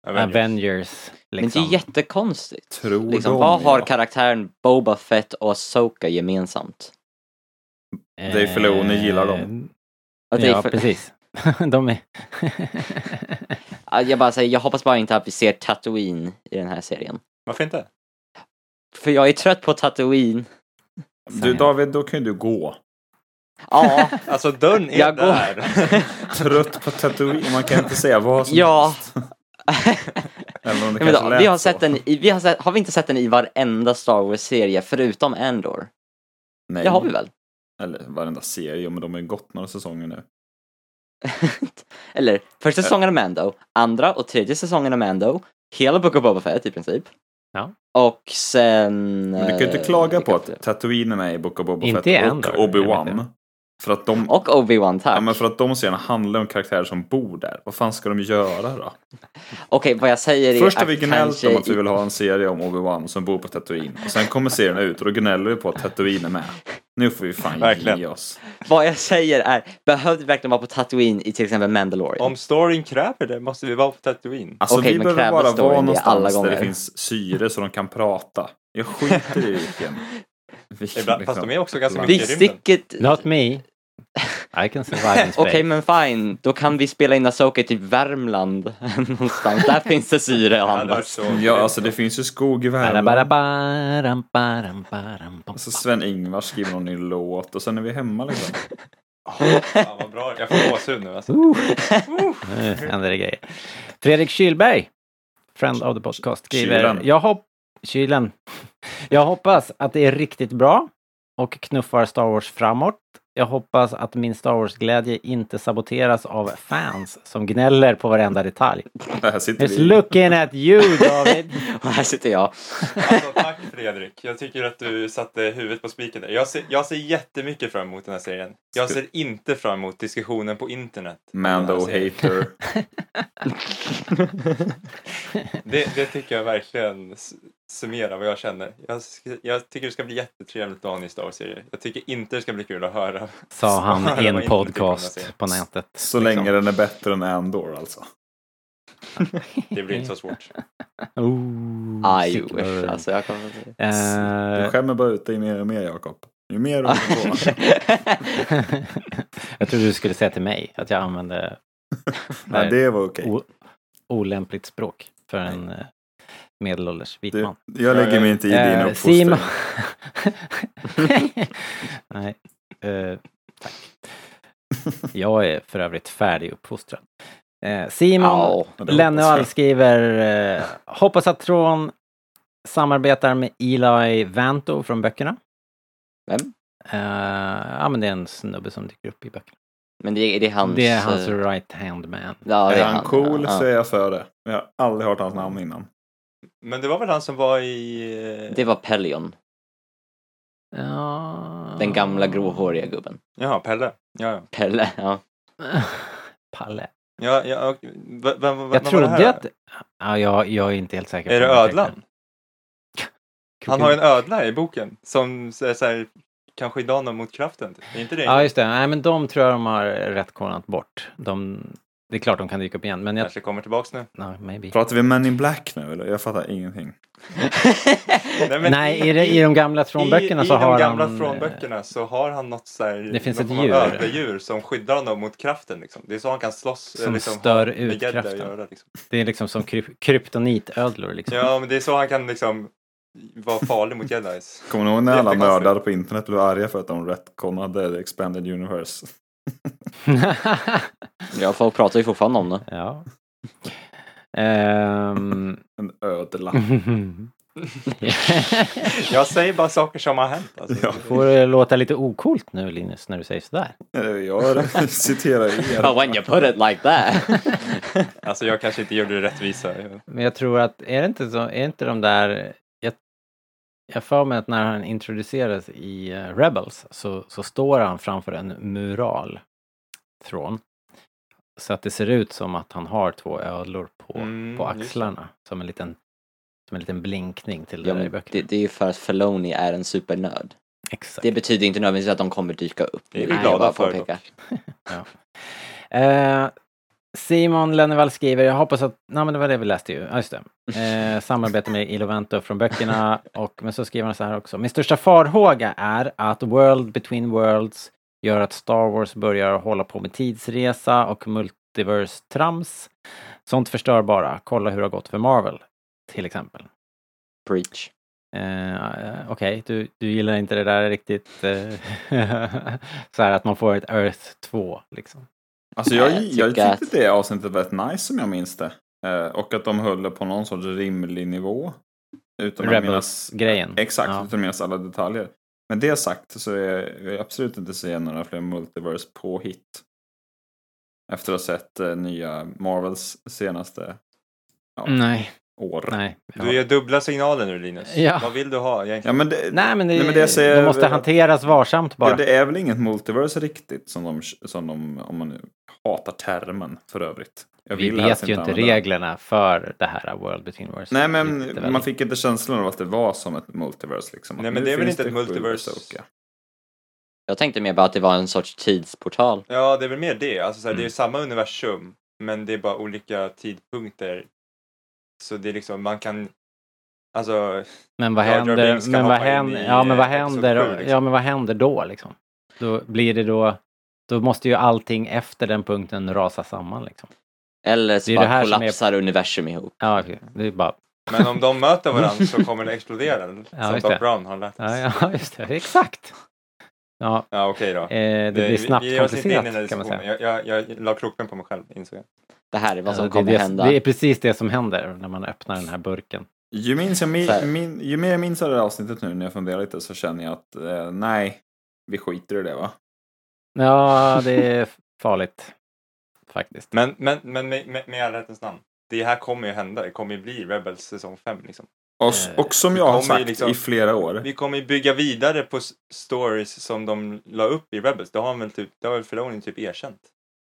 Avengers. Avengers. Men liksom. det är jättekonstigt. Tror Liksom, de, vad har ja. karaktären Boba Fett och Ahsoka gemensamt? Dave Filoni gillar dem. Eh, Ja, för- precis. De är... Ja, Jag bara säger, jag hoppas bara inte att vi ser Tatooine i den här serien. Varför inte? För jag är trött på Tatooine. Du David, då kan ju du gå. Ja, Alltså dörren är Jag går. där. Trött på Tatooine, man kan inte säga vad som Ja. helst. Även om det kanske då, lät vi har så. sett den i, vi har, sett, har vi inte sett den i varenda Star Wars-serie förutom Andor? Nej. Det har vi väl? Eller varenda serie, men de har ju gått några säsonger nu. Eller första säsongen av Mando, andra och tredje säsongen av Mando, hela Book of Boba Fett i princip. Ja. Och sen... Men du kan ju inte eh, klaga på vilka att Tatooine är med i Book of Boba Inte Fett och Obi-Wan. För att de, Och Obi-Wan, tack. ja, men för att de serierna handlar om karaktärer som bor där. Vad fan ska de göra då? Okej, vad jag säger är Först har vi gnällt kanske om att vi vill ha en serie om Obi-Wan som bor på Tatooine. Och sen kommer serien ut och då gnäller vi på att Tatooine är med. Nu får vi fan Verkligen. ge oss. Vad jag säger är, behövde vi verkligen vara på Tatooine i till exempel Mandalorian? Om storyn kräver det måste vi vara på Tatooine. Alltså Okej, vi behöver kräver bara vara det alla någonstans där det finns syre så de kan prata. Jag skiter i vilken. Ibland, fast de är också ganska mycket i rymden. Sticket... Not me. I can survive in space. Okej, men fine. Då kan vi spela in Asoka i typ Värmland någonstans. Där finns det syre var annars. så- Ja, alltså det finns ju skog i Värmland. Alltså Sven-Ingvars skriver någon ny låt och sen är vi hemma liksom. Fan vad bra. Jag får gåshud nu alltså. Nu händer det grejer. Fredrik Kylberg, friend of the podcast, skriver Kylen. jag, hopp Kylen. jag hoppas att det är riktigt bra och knuffar Star Wars framåt. Jag hoppas att min Star Wars-glädje inte saboteras av fans som gnäller på varenda detalj. Här sitter Just vi. looking at you David! Och här sitter jag. alltså tack Fredrik. Jag tycker att du satte huvudet på spiken där. Jag ser, jag ser jättemycket fram emot den här serien. Jag ser inte fram emot diskussionen på internet. Mando serien. hater. Det, det tycker jag verkligen summerar vad jag känner. Jag, jag tycker det ska bli jättetrevligt att ha en ny Star Wars-serie. Jag tycker inte det ska bli kul att höra. Sa han i en podcast på nätet. Så liksom. länge den är bättre än Andor alltså. Det blir inte så svårt. Oh, I cyklar. wish. Alltså, jag kommer... Du Eh, skämmer bara ut dig mer och mer Jakob. Ju mer du jag trodde du skulle säga till mig att jag använde Nej, det var okej. o- olämpligt språk för en eh, medelålders vit man. Jag lägger mig inte i din Eh, uppfostran. Simon... Nej, eh, tack. Jag är för övrigt färdig uppfostrad. Eh, Simon hoppas jag. skriver eh, Hoppas att Tron samarbetar med Eli Vanto från böckerna. Vem? Eh, ja men det är en snubbe som dyker upp i böckerna. Men det, är- det är hans... det är hans eh, right hand man. Ja, det Är han cool ja. så är jag för det. Jag har aldrig hört hans namn innan. Men det var väl han som var i... eh, Det var Pelion, Ja. den gamla gråhåriga gubben. Jaha, Pelle. Ja, ja. Pelle, ja. Palle. Ja, ja och, vem, vem, Jag var det trodde här? att... Ja, jag, jag är inte helt säker. Är på det ödlan? Han har en ödla i boken som är så här, kanske idag någon mot kraften. Är inte det? Ja, just det. Nej, men de tror jag de har rätt bort. De, det är klart de kan dyka upp igen, men jag... Kanske kommer tillbaks nu. No, maybe. Pratar vi Men in Black nu eller? Jag fattar ingenting. men Nej, i, de- i de gamla tronböckerna i, så i har de gamla han... eh, frånböckerna så har han något så här, Det finns någon ett djur. ödledjur som skyddar honom mot kraften. Liksom. Det är så han kan slåss. Som liksom, stör ut kraften. Göra, liksom. Det är liksom som kryp, kryptonitödlor liksom. Ja, men det är så han kan liksom vara farlig mot jedis. Kommer ni ihåg när alla nördar på internet blev arga för att de retconade The Expanded Universe? Ja, folk pratar ju fortfarande om det. ja. Ehm. En ödla. Jag säger bara saker som har hänt. Alltså. Ja. Får det låta lite okult nu Linus när du säger sådär? Jag citerar Oh, when er. you put it like that. alltså jag kanske inte gjorde det rättvisa. Men jag tror att, är det inte så, är inte de där, jag, för mig att när han introduceras i eh, Rebels så, så står han framför en mural från. Så att det ser ut som att han har två ödlor på, Mm, på just axlarna. Som en liten, som en liten blinkning till det ja, där i böckerna. det, det är ju för att Filoni är en supernörd. Exakt. Det betyder inte nödvändigtvis att de kommer dyka upp. Det är vi glada för påpeka. Eh, Simon Lennevall skriver, jag hoppas att, nej men det var det vi läste ju, ja just det. Eh, samarbete med Ilovento från böckerna och men så skriver han så här också. Min största farhåga är att World Between Worlds gör att Star Wars börjar hålla på med tidsresa och multiverse-trams. Sånt förstör bara. Kolla hur det har gått för Marvel, till exempel. Preach. Eh, Okej, du, du gillar inte det där riktigt. eh, så här att man får ett Earth 2 liksom. Alltså jag, Jag jag tycker tyckte att- det avsnittet var rätt nice som jag minns det. Eh, och att de höll det på någon sorts rimlig nivå. Utan att minnas, Rebels-grejen. exakt, Ja. utan att minnas alla detaljer. Men det sagt så är jag absolut inte se några fler multiverse på hit. Efter att ha sett eh, nya Marvels senaste ja, Nej, år. nej. Du ger dubbla signaler nu Linus. Ja. Vad vill du ha egentligen? Ja, men det, Nej men det, Nej, men det säger- de måste hanteras varsamt bara. det, det är väl inget multiverse riktigt som de, som de, om man nu hatar termen för övrigt. Jag Vi vet ju inte reglerna för det här World Between Worlds. Nej Det men man fick inte känslan av att det var som ett multiverse liksom. Nej, men det är väl inte ett multiverse. Jag tänkte mer bara att det var en sorts tidsportal. Ja, det är väl mer det. Alltså, så här, Det är Mm. samma universum, men det är bara olika tidpunkter. Så det är liksom, man kan... Alltså, Men vad händer, men vad händer, ja men vad händer, sju, liksom. ja men vad händer då liksom? Då blir det då, då måste ju allting efter den punkten rasa samman liksom. Eller så bara som är- kollapsar universum ihop. Ja, okej. det är bara, men om de möter varandra så kommer det explodera. Ja, som det. Brown har lärt oss. ja, ja just det, exakt. Ja, Ja, okej då. eh, det blir vi- snabbt vi komplicerat kan man säga. Jag, jag, jag la krokben på mig själv, insåg jag. Det här är vad som Ja, det, kommer är hända. det, det är precis det som händer när man öppnar den här burken. Ju, minns jag, min, min, ju mer jag minns av det här avsnittet nu när jag funderar lite så känner jag att eh, nej, vi skiter i det va? Ja, det är farligt. Faktiskt. Men, men, men med, med, med all rättens namn. Det här kommer ju hända. Det kommer ju bli Rebels säsong 5 liksom. Och, och som jag har sagt liksom- i flera år. Vi kommer ju bygga vidare på stories som de la upp i Rebels. Det har han väl typ, det har väl Filoni typ erkänt.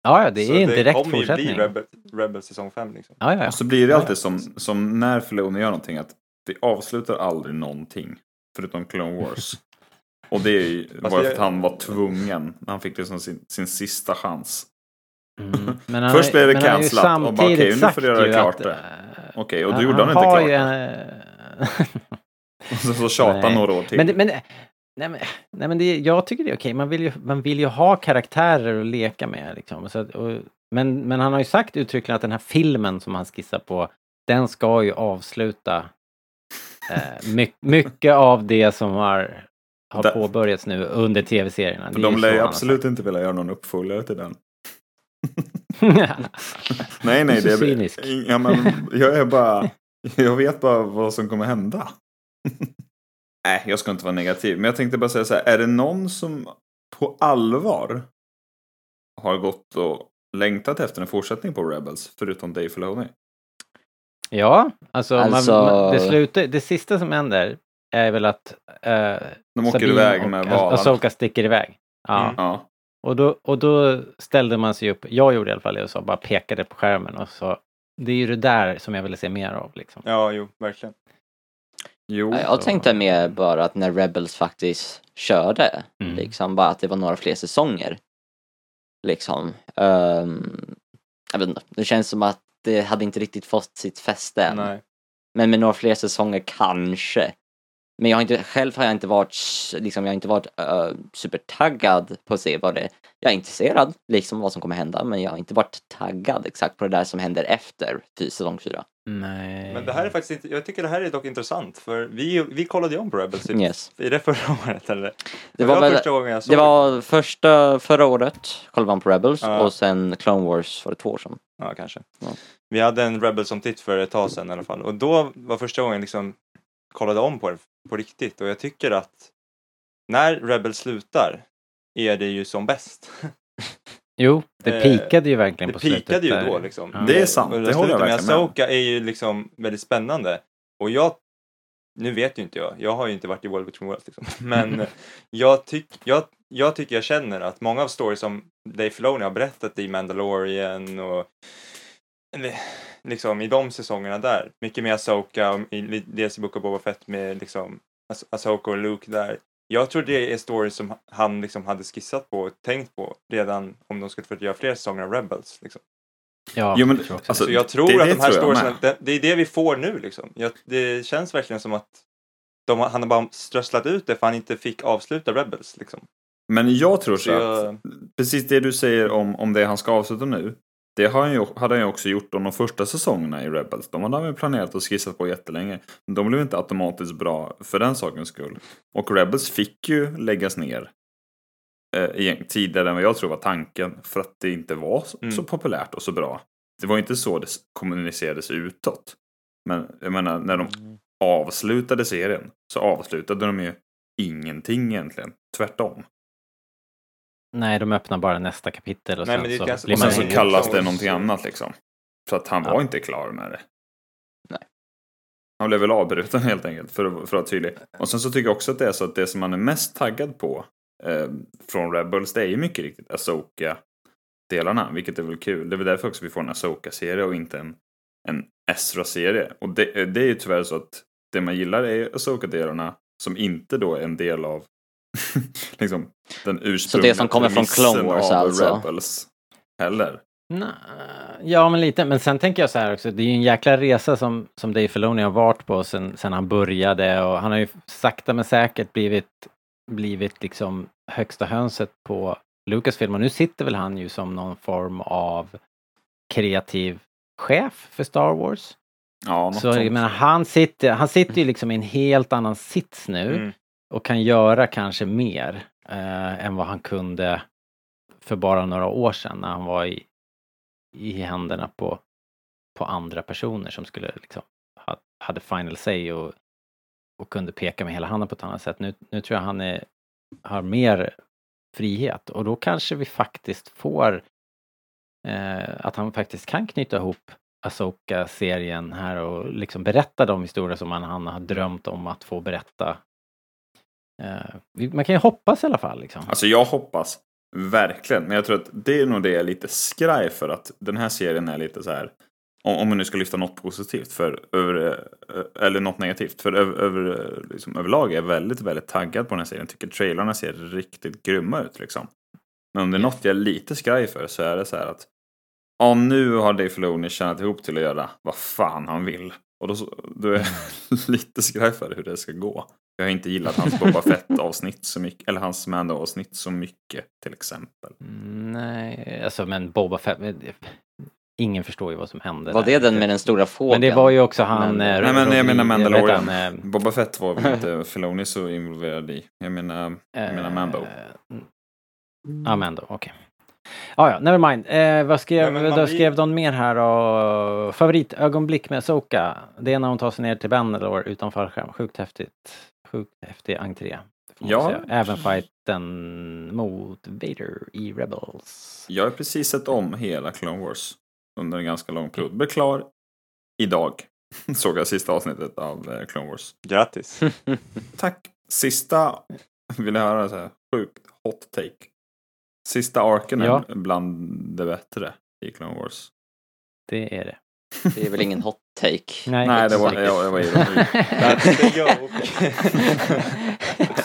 Ja, ja, det Så är en direkt kommer ju bli fortsättning. Ja, Rebels, Rebels säsong 5 liksom. ja, ja. Och så blir det Ja, alltid ja. som, som när Filoni gör någonting att det avslutar aldrig någonting. Förutom Clone Wars. Och det är ju bara för det- att han var tvungen. Han fick liksom sin, sin sista chans. Mm. Men han Först blev det han cancelat och bara, okej, samtidigt nu får du göra klart att, det. eh, Okej, och då gjorde han, inte har klart ju det. Och så, så Nej. några år till. Men, det- men, nej, men, nej, men det, jag tycker det är okej. Man vill ju, man vill ju ha karaktärer att leka med. Liksom. Så att, och, men, men han har ju sagt uttryckligen att den här filmen som han skissar på, den ska ju avsluta eh, my, mycket av det som har, har Där- påbörjats nu under tv-serierna. Det de lär ju absolut inte vilja göra någon uppföljare till den. Nej, nej. Det är, ja, men, jag är bara... Jag vet bara vad som kommer hända. nej, jag ska inte vara negativ. Men jag tänkte bara säga så här. Är det någon som på allvar har gått och längtat efter en fortsättning på Rebels? Förutom Dave Filoni. Ja, alltså, Alltså- Man, man, det, slutar, det sista som händer är väl att eh, De åker Sabine iväg och med valarna. Asoka sticker iväg. Ja. Mm. Ja. Och, då, och då ställde man sig upp, jag gjorde i alla fall det och så bara pekade på skärmen och sa det är ju det där som jag ville se mer av liksom. Ja, jo, verkligen. Jo. Ja, Jag så- tänkte mer bara att när Rebels faktiskt körde, Mm. liksom bara att det var några fler säsonger. Liksom. Ehm, jag vet inte, det känns som att det hade inte riktigt fått sitt fäste än. Nej. Men med några fler säsonger kanske. Men jag har inte, själv har jag inte varit, liksom, jag har inte varit uh, supertaggad på att se vad det Jag är intresserad, liksom vad som kommer hända, men jag har inte varit taggad exakt på det där som händer efter säsong fyra. Nej. Men det här är faktiskt inte, jag tycker det här är dock intressant för vi, vi kollade ju om på Rebels Yes. är det förra året eller? Det var, väl, första gången jag såg det var första, förra året kollade man på Rebels Ja. och sen Clone Wars det två år sedan. Ja, kanske. Ja. Vi hade en Rebels som titt för ett tag sedan i alla fall och då var första gången liksom kollade om på det på riktigt och jag tycker att när Rebels slutar är det ju som bäst. Jo, det Eh, pikade ju verkligen Det på slutet. pikade ju där. då liksom. Ja. Det är sant, Och det håller jag med verkligen med om. Asoka är ju liksom väldigt spännande. Och jag, nu vet ju inte jag, jag har ju inte varit i World Between Worlds liksom. Men jag, tyck, jag, jag tycker jag känner att många av stories som Dave Filoni har berättat i Mandalorian och liksom i de säsongerna där, mycket med Asoka och i, dels i Book of Boba Fett med liksom As- Asoka och Luke där. Jag tror det är stories som han liksom hade skissat på och tänkt på redan om de skulle få göra fler säsonger av Rebels. Liksom. Ja, Jo, men, jag tror också alltså, Så jag tror det- att det de här med. det, det är det vi får nu liksom. Jag, det känns verkligen som att de, han har bara strösslat ut det för han inte fick avsluta Rebels liksom. Men jag tror så, Så att jag, precis det du säger om, om det han ska avsluta nu. Det har han ju, hade han ju också gjort de första säsongerna i Rebels. De hade han ju planerat och skissat på jättelänge. Men de blev inte automatiskt bra för den sakens skull. Och Rebels fick ju läggas ner eh, tidigare än vad jag tror var tanken. För att det inte var så, Mm. så populärt och så bra. Det var inte så det kommunicerades utåt. Men jag menar, när de avslutade serien så avslutade de ju ingenting egentligen. Tvärtom. Nej, de öppnar bara nästa kapitel och Nej, sen så blir Och man sen så kallas det någonting annat liksom. Så att han Ja. var inte klar med det. Nej. Han blev väl avbruten helt enkelt för att, för att vara tydlig. Och sen så tycker jag också att det är så att det som man är mest taggad på eh, från Rebels det är ju mycket riktigt Asoka delarna, vilket är väl kul. Det är väl därför också vi får en Asoka-serie och inte en, en Ezra-serie. Och det, det är ju tyvärr så att det man gillar är Asoka-delarna som inte då är en del av liksom, den ursprungliga som kommer från Clone Wars alltså? Rebels heller. Nej, Ja, men lite. Men sen tänker jag så här också. Det är ju en jäkla resa som, som Dave Filoni har varit på sen, sen han började och han har ju sakta men säkert blivit, blivit liksom högsta hönset på Lucasfilm och nu sitter väl han ju som någon form av kreativ chef för Star Wars. Ja, något Så jag menar, han sitter, han sitter ju liksom i en helt annan sits nu mm, och kan göra kanske mer eh, än vad han kunde för bara några år sedan när han var i, i händerna på, på andra personer som skulle liksom ha, hade final say och, och kunde peka med hela handen på ett annat sätt. Nu, nu tror jag han är, har mer frihet och då kanske vi faktiskt får eh, att han faktiskt kan knyta ihop Asoka-serien här och liksom berätta de historier som han, han har drömt om att få berätta. Eh, man kan ju hoppas i alla fall liksom. Alltså jag hoppas verkligen, men jag tror att det är nog det jag är lite skraj för att den här serien är lite så här. Om, om man nu ska lyfta något positivt för över, eh, eller något negativt. För över, över, liksom, överlag är jag väldigt, väldigt taggad på den här serien. Tycker trailrarna ser riktigt grymma ut liksom. Men om det är något jag är lite skraj för så är det så här att om nu har Dave Filoni tjänat ihop till att göra vad fan han vill. Och då, då är jag lite skraj för hur det ska gå. Jag har inte gillat hans Boba Fett-avsnitt så mycket, eller hans Mando-avsnitt så mycket till exempel. Mm, Nej, alltså men Boba Fett, ingen förstår ju vad som hände. Var där. det den med den stora fågeln? Men det var ju också han... Men- eh, Nej men jag menar Mandalorian. han, eh, Boba Fett var väl inte Filoni så involverad i. Jag menar, jag menar Mambo. Eh, Ja, Mando, okej. Ja, ja, never mind. Eh, vad skrev, man då blir- skrev de mer här då? Favoritögonblick med Soka. Det är när hon tar sig ner till Bangalore utan fallskärm. Sjukt häftigt. Sjukt häftig entré. Ja. Även fighten mot Vader i Rebels. Jag har precis sett om hela Clone Wars under en ganska lång period. Blev klar idag. Såg jag sista avsnittet av eh, Clone Wars. Grattis. Tack! Sista, vill jag höra så här sjukt hot take. Sista arken är Ja. bland det bättre i Clone Wars. Det är det. Det är väl ingen hot take? Nej, Nej, det var, jag, jag var ironi. That's the joke.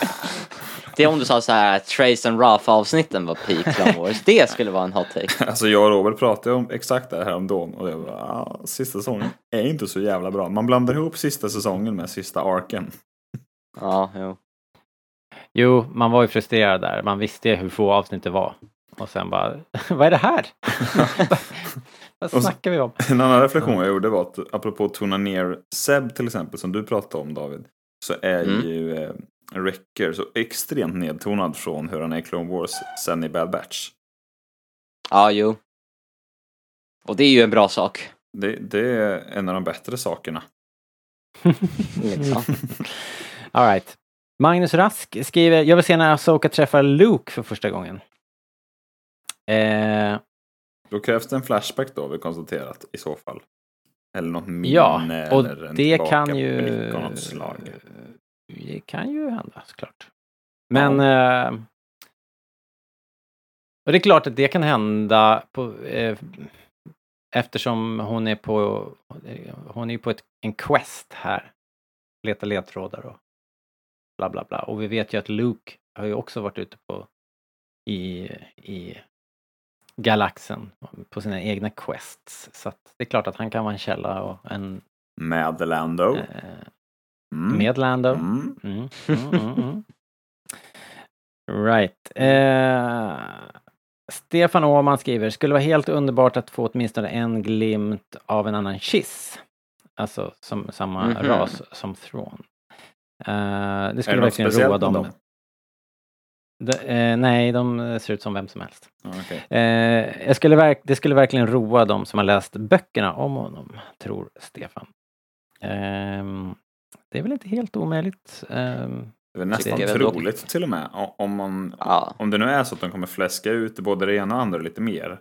Det är om du sa så här Trace and Ruff avsnitten var peak Clone Wars. Det skulle vara en hot take. Alltså jag och Robert pratade om exakt det här häromdagen och det var ah, sista säsongen är inte så jävla bra. Man blandar ihop sista säsongen med sista arken. Ja, jo. Jo, man var ju frustrerad där. Man visste hur få avsnitt det var. Och sen bara, vad är det här? vad snackar vi om? En annan reflektion jag gjorde var att apropå att tona ner Seb till exempel som du pratade om David. Så är Mm. ju eh, Wrecker så extremt nedtonad från hur han är i Clone Wars sen i Bad Batch. Ja, jo. Och det är ju en bra sak. Det, det är en av de bättre sakerna. Liksom. All right. Magnus Rask skriver, jag vill se när Asoka träffar Luke för första gången. Eh, Då krävs det en flashback då har vi konstaterat i så fall. Eller något minne ja, och det kan ju... Det kan ju hända såklart. Men... Eh, och det är klart att det kan hända på, eh, eftersom hon är på... Hon är ju på ett, en quest här. Leta ledtrådar och bla bla bla. Och vi vet ju att Luke har ju också varit ute på i, i galaxen på sina egna quests. Så att det är klart att han kan vara en källa och en Med Lando. eh, Mm. med Lando. Mm. Mm, mm, mm, mm. Right. Eh, Stefan Åhman skriver, skulle vara helt underbart att få åtminstone en glimt av en annan kiss. Alltså som samma Mhm. ras som Thrawn. Eh, det Är det skulle verkligen roa dem. dem? De, eh, nej, de ser ut som vem som helst. Ja, okej. Eh, jag skulle verk- det skulle verkligen roa dem som har läst böckerna om honom, tror Stefan. Ehm, det är väl inte helt omöjligt. Ehm, Det är nästan väl dock. troligt till och med. Om, man, Ja. om det nu är så att de kommer fläska ut både det ena och andra lite mer.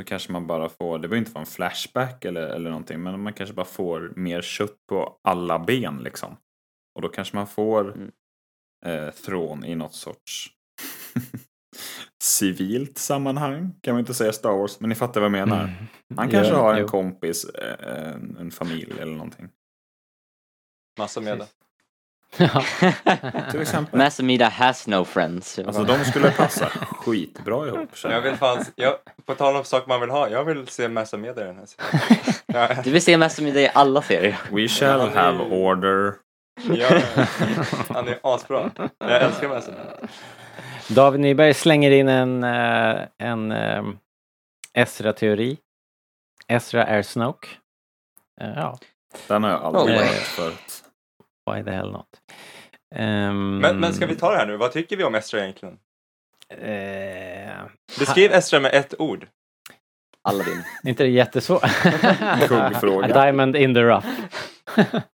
Så kanske man bara får, det behöver inte vara en flashback eller, eller någonting, men man kanske bara får mer kött på alla ben liksom. Och då kanske man får Mm. eh, Thrawn i något sorts civilt sammanhang. Kan man inte säga Star Wars, men ni fattar vad jag menar. Han kanske Ja, har en jo. kompis, eh, en, en familj eller någonting. Massa med det. Ja. Till exempel. Massamida has no friends. Alltså de skulle passa skitbra ihop. Jag vill fan, jag, på tal om saker man vill ha, jag vill se massa med i den här serien. Du vill se Massamida i alla serier. We shall have order. Ja, han är asbra. Jag älskar med. David Nyberg slänger in en, eh, en eh, Ezra-teori. Ezra är Snoke. Eh, ja, Den har jag aldrig Oh. hört förut. why the hell not? Ehm, Men, men ska vi ta det här nu? Vad tycker vi om Estra egentligen? Eh, Beskriv Estra med ett ord. Aladdin. inte det jättesvårt? Kuggfråga. A diamond in the rough.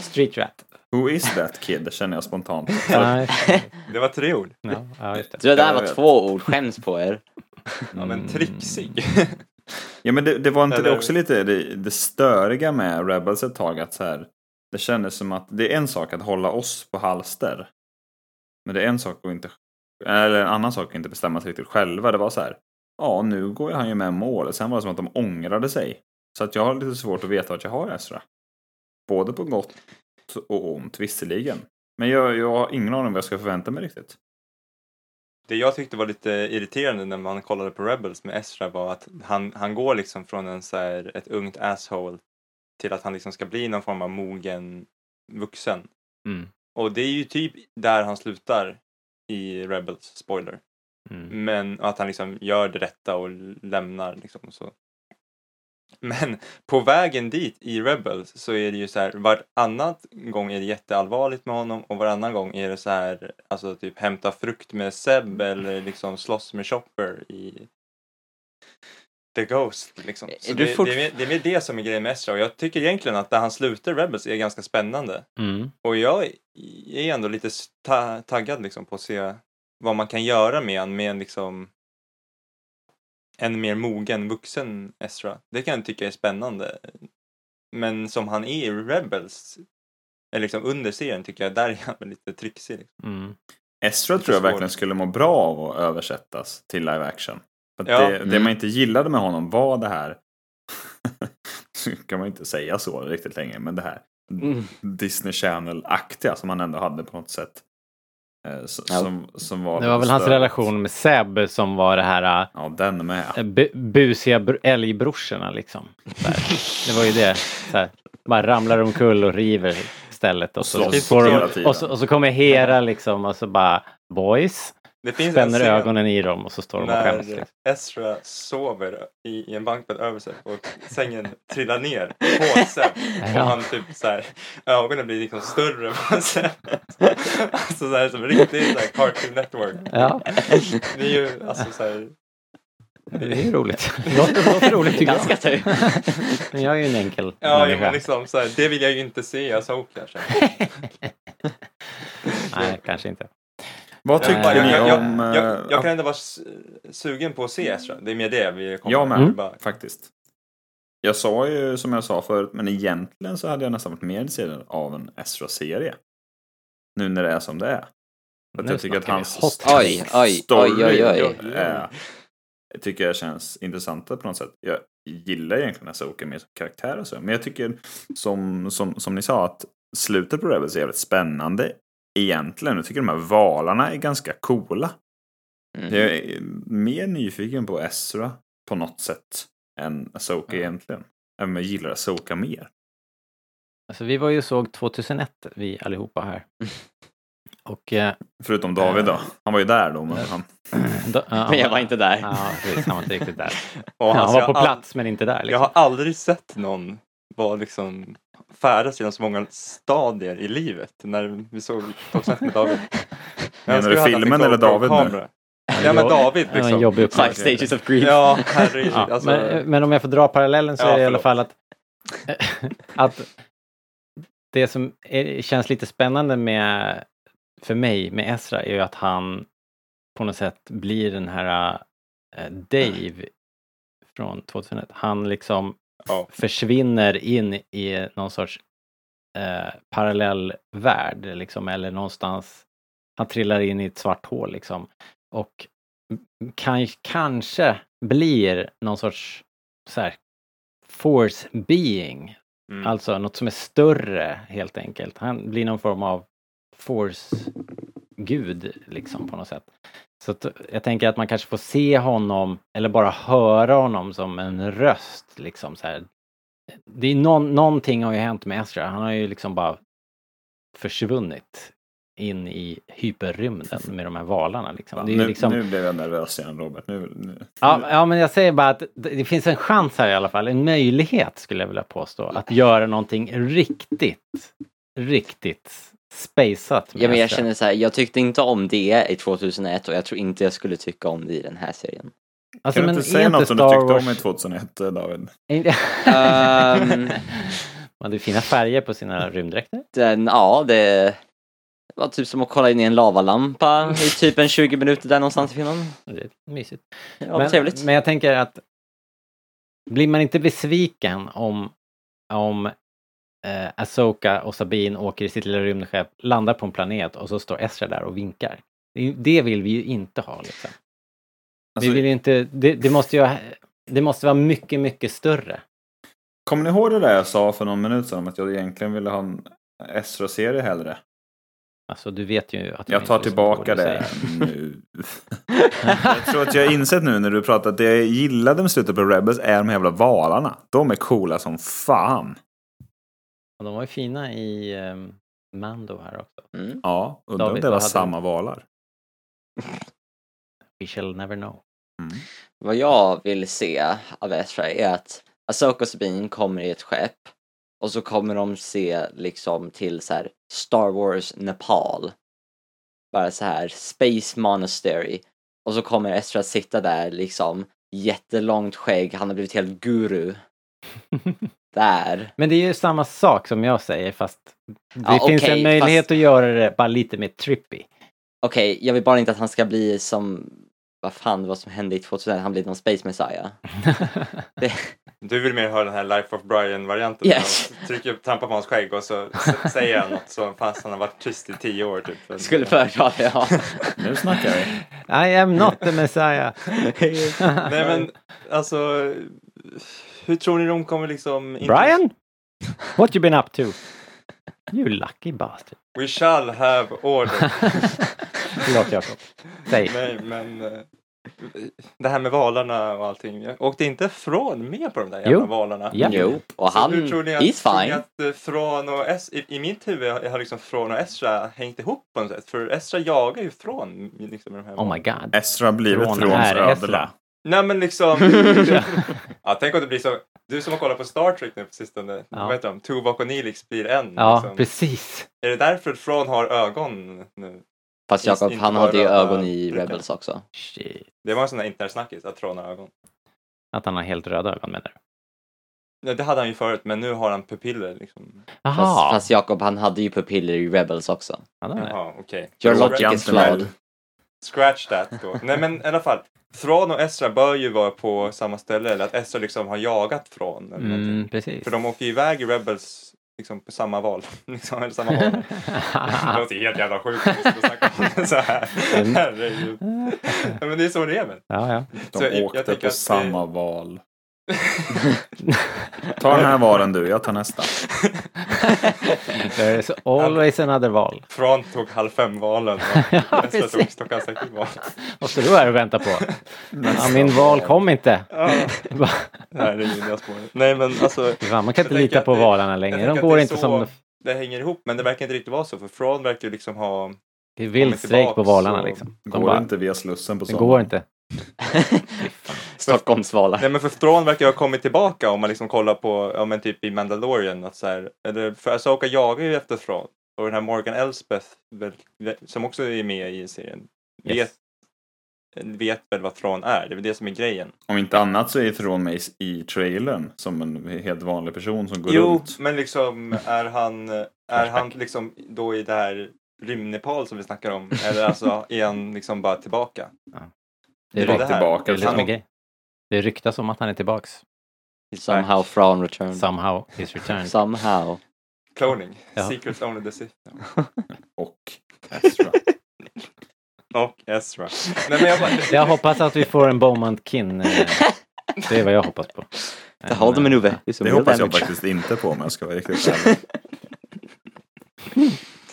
Street rat. Who is that kid? Det känner jag spontant. Så, Det var tre ord. ja, ja, det. Så det där var två ord, skäms på er. Ja, men Mm. trixig. Ja men det, det var inte det också lite det, det störiga med Rebels ett tag att så här. Det kändes som att det är en sak att hålla oss på halster. Men det är en sak att inte, eller en annan sak att inte bestämma sig riktigt själva. Det var så här. Ja, nu går han ju med mål. Sen var det som att de ångrade sig. Så att jag har lite svårt att veta vart jag har Ezra. Både på gott och ont visserligen. Men jag, jag har ingen aning om vad jag ska förvänta mig riktigt. Det jag tyckte var lite irriterande när man kollade på Rebels med Ezra var att han, han går liksom från en så här, ett ungt asshole till att han liksom ska bli någon form av mogen vuxen. Mm. Och det är ju typ där han slutar i Rebels, spoiler. Mm. Men att han liksom gör det rätta och lämnar liksom så. Men på vägen dit i Rebels så är det ju så här varannat gång är det jätteallvarligt med honom och varannan gång är det så här alltså typ hämta frukt med Seb eller liksom slåss med Chopper i The Ghost liksom. Så Är det, fort- det, är mer, det är mer det som är grejen med Ezra och jag tycker egentligen att där han slutar Rebels är ganska spännande. Mm. Och jag är ändå lite ta- taggad liksom på att se vad man kan göra med en, med en liksom en mer mogen vuxen Ezra. Det kan jag tycka är spännande. Men som han är i Rebels, eller liksom under serien tycker jag, där är han lite trixig. Liksom. Mm. Ezra Lite tror jag svår. verkligen skulle må bra av att översättas till live action. För att Ja. det, det Mm. man inte gillade med honom var det här, kan man inte säga så riktigt länge, men det här Mm. Disney Channel-aktiga som han ändå hade på något sätt. Eh, s- Ja. Som, som var Det var väl hans relation med Seb som var det här Ja, den med. bu- busiga br- älgbrorsorna liksom. Så. Det var ju det. Så här. Bara ramlar omkull och river istället. Och så, hela de, tiden. och, så, och så kommer Hera liksom och så bara Boys. Det finns Spänner ögonen i dem och så står de och skäms. när Liksom. Ezra sover i, i en bankbädd över sig och sängen trillar ner på Seb. Och Ja. han typ så här, ögonen blir liksom större på Seb. Alltså så här, som riktigt så här, Cartoon Network. Ja, Det är ju alltså så här, det är ju roligt. Det låter, roligt tycker Ganska jag. tur. Men jag är ju en enkel Ja, människa. men liksom så här, det vill jag ju inte se i Asoka. Nej, kanske inte. Vad tycker tycker Jag, ni jag, jag, om... jag, eh, jag kan ändå vara sugen på att se Ezra. Det är mer det vi kommer Jag med, Mm. Bara, faktiskt. Jag sa ju som jag sa förut, men egentligen så hade jag nästan varit mer intresserad av en Ezra-serie. Nu när det är som det är. För att Nu jag tycker att hans hot Oj, oj, story oj, oj, oj. är- tycker jag känns intressanta på något sätt. Jag gillar egentligen Asoka mer som karaktär och så. Men jag tycker som, som, som ni sa att slutet på Rebels är jävligt spännande egentligen. Jag tycker de här valarna är ganska coola. Mm. Jag är mer nyfiken på Ezra på något sätt än Asoka Ja. egentligen. Även om jag gillar Asoka mer. Alltså, vi var ju såg 2001, vi allihopa här. Och... Eh, Förutom David då. Han var ju där då, men han... då, ja, Men jag var inte där. Ja, precis, han var inte riktigt där. och Han alltså, var jag på plats men inte där. Jag Liksom. har aldrig sett någon vara liksom färdas genom så många stadier i livet när vi såg Toppsnack med David. Menar du filmen eller David nu? Ja men David liksom. jobbig Five stages of grief. Ja, herregud. Ja, alltså, men, men om jag får dra parallellen så Ja, är det i alla fall att, att det som är, känns lite spännande med, för mig med Ezra är ju att han på något sätt blir den här eh, Dave från 2001. Han liksom Ja. försvinner in i någon sorts eh, parallell värld liksom, eller någonstans han trillar in i ett svart hål liksom. Och kan, kanske blir någon sorts så här, force being. mm. Alltså något som är större helt enkelt. Han blir någon form av force gud liksom på något sätt. Så jag tänker att man kanske får se honom eller bara höra honom som en röst liksom så här. Det är någon, någonting har ju hänt med Ezra. Han har ju liksom bara försvunnit in i hyperrymden med de här valarna liksom. Ju nu, liksom... nu blev jag nervös igen Robert. Nu, nu. Ja, ja, men jag säger bara att det finns en chans här i alla fall, en möjlighet skulle jag vilja påstå, att göra någonting riktigt, riktigt med Ja, men jag känner så här, jag tyckte inte om det i 2001 och jag tror inte jag skulle tycka om det i den här serien. Alltså, kan du men inte säga något som du Star tyckte om i Wars- 2001 eh, David? Ehm. Man hade fina färger på sina rymddräkter. Den, ja, det var typ som att kolla in i en lavalampa i typ en 20 minuter där någonstans i filmen. Det är mysigt. Ja, men, trevligt. men jag tänker att Blir man inte besviken om, om eh, Asoka och Sabine åker i sitt lilla rymdskepp, landar på en planet och så står Ezra där och vinkar? Det, vill vi ju inte ha liksom. Alltså, vi vill ju inte, det, det måste ju, det måste vara mycket, mycket större. Kommer ni ihåg det där jag sa för någon minut sedan om att jag egentligen ville ha en Ezra-serie hellre? Alltså du vet ju att Jag tar tillbaka det nu. jag tror att jag har insett nu när du pratar att det jag gillade med slutet på Rebels är de jävla valarna. De är coola som fan. Och de var ju fina i um, Mando här också. Mm. Ja, undrar om det var samma valar. We shall never know. Mm. Vad jag vill se av Ezra är att Asoka och Sabine kommer i ett skepp och så kommer de se liksom till så här Star Wars Nepal. Bara så här Space Monastery. Och så kommer Ezra sitta där liksom jättelångt skägg, han har blivit helt guru. Där. Men det är ju samma sak som jag säger fast det Ja, finns okej, en möjlighet fast- att göra det bara lite mer trippy. Okej, jag vill bara inte att han ska bli som vad fan var som hände i 2000, han blev någon Space Messiah. Det, Du vill mer höra den här Life of Brian-varianten? Yes. Trycker upp, trampar på hans skägg och så säger han något som fast han har varit tyst i tio år typ. skulle föredra det, ja. Nu snackar vi. I am not the Messiah. Nej men alltså, hur tror ni de kommer liksom... Brian? What you been up to? You lucky bastard. We shall have order. Förlåt Jakob. Säg. Nej men eh, det här med valarna och allting. Jag åkte inte från med på de där jävla Jo. valarna. Ja. Jo, och han, hur tror ni att, ni fine. att eh, Thrawn och es- i, i mitt huvud har har liksom Thrawn och Ezra hängt ihop på något sätt. För Ezra jagar ju Thrawn. Liksom, de här Oh my god. Ezra blir väl Från Thråns är ödla. Nej men liksom. ja, tänk om det blir så. Du som har kollat på Star Trek nu på sistone. Ja. Vad heter de? Tuvok och Nilix blir en. Ja, liksom. precis. Är det därför Thrawn har ögon nu? Fast Jakob, han hade ju ögon i. Rebels också. Shit. Det var en sån där internetsnackis att Thrawn har ögon. Att han har helt röda ögon menar du? Ja, det hade han ju förut men nu har han pupiller liksom. Fast, Jaha. fast Jakob, han hade ju pupiller i Rebels också. Ja. Jaha, okej. Your Det logic is flawed. Scratch that då. Nej men i alla fall. Thrawn och Ezra bör ju vara på samma ställe eller att Ezra liksom har jagat Thrawn eller. Mm, precis. För de åker ju iväg i Rebels liksom på samma val. liksom, eller samma val. Det låter helt jävla sjukt att vi snacka om det så här. Mm. Herregud. Ja, men det är så det är väl. ja, ja. Så De jag- jag åkte på att det- samma val. Ta den här valen du, jag tar nästa. There is always another val. Thrawn tog halv fem-valen Ja, tog val. Vad står du här och väntar på? Ja, min val kom inte. Nej, det är jag spårar. Nej men alltså. Fan, man kan inte lita på det- valarna längre. De går inte så- som... Det hänger ihop men det verkar inte riktigt vara så för Thrawn verkar ju liksom ha Det är vild strejk på valarna liksom. De Går bara, inte via Slussen på det går inte. Stockholmsvalar. Nej men för Thrawn verkar ha kommit tillbaka om man liksom kollar på, ja men typ i Mandalorian att så här, eller för Asoka jagar ju efter Thrawn och den här Morgan Elspeth väl, som också är med i serien vet, Yes. vet väl vad Thrawn är, det är väl det som är grejen. Om inte annat så är Thrawn med i- trailern som en helt vanlig person som går Jo, runt. men liksom är han, är han liksom då i det här rymdnepal som vi snackar om eller alltså är han liksom bara tillbaka? Det är, Det är det tillbaka. det är Han-. Det ryktas om att han är tillbaks. Somehow Thrawn returned. Somehow he's returned. Somehow. Cloning, Ja. Secrets Only the Sith. Och Ezra. Och Ezra. Nej, men jag, bara, Jag hoppas att vi får en Beaumont Kin. eh, Det är vad jag hoppas på. The Holder maneuver. is a Det hoppas jag faktiskt inte på om jag ska vara riktigt ärlig.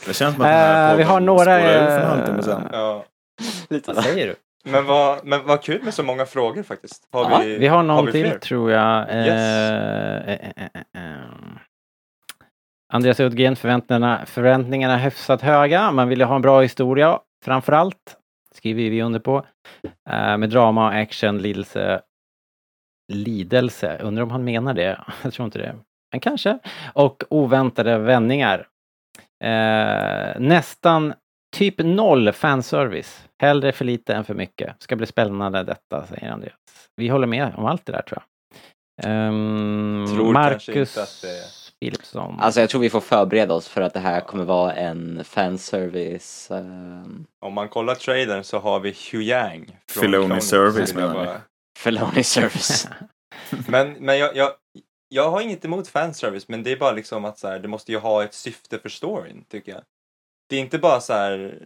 Det känns som att den här Eh, vi har några, en sedan. ja. Lite Vad säger du? Men vad, men vad kul med så många frågor faktiskt. Har Ja, vi, Vi har någon vi till fler? tror jag. Eh, Yes. eh, eh, eh, eh. Andreas Udgren, förväntningarna, förväntningarna är hyfsat höga. Man vill ju ha en bra historia framför allt. Skriver vi under på. Eh, med drama och action, lidelse. Lidelse. Undrar om han menar det? Jag tror inte det. Men kanske. Och oväntade vändningar. Eh, nästan typ noll fanservice. Hellre för lite än för mycket. Ska bli spännande detta, säger Andreas. Vi håller med om allt det där tror jag. Um, Tror Marcus inte att det- Philipsson. Alltså jag tror vi får förbereda oss för att det här kommer vara en fanservice. ehm, Om man kollar trailern så har vi Hugh Yang. från Filoni Service menar ni? bara- Filoni service. Men, men jag, jag, jag har inget emot fanservice, men det är bara liksom att så här, det måste ju ha ett syfte för storyn, tycker jag. Det är inte bara så här,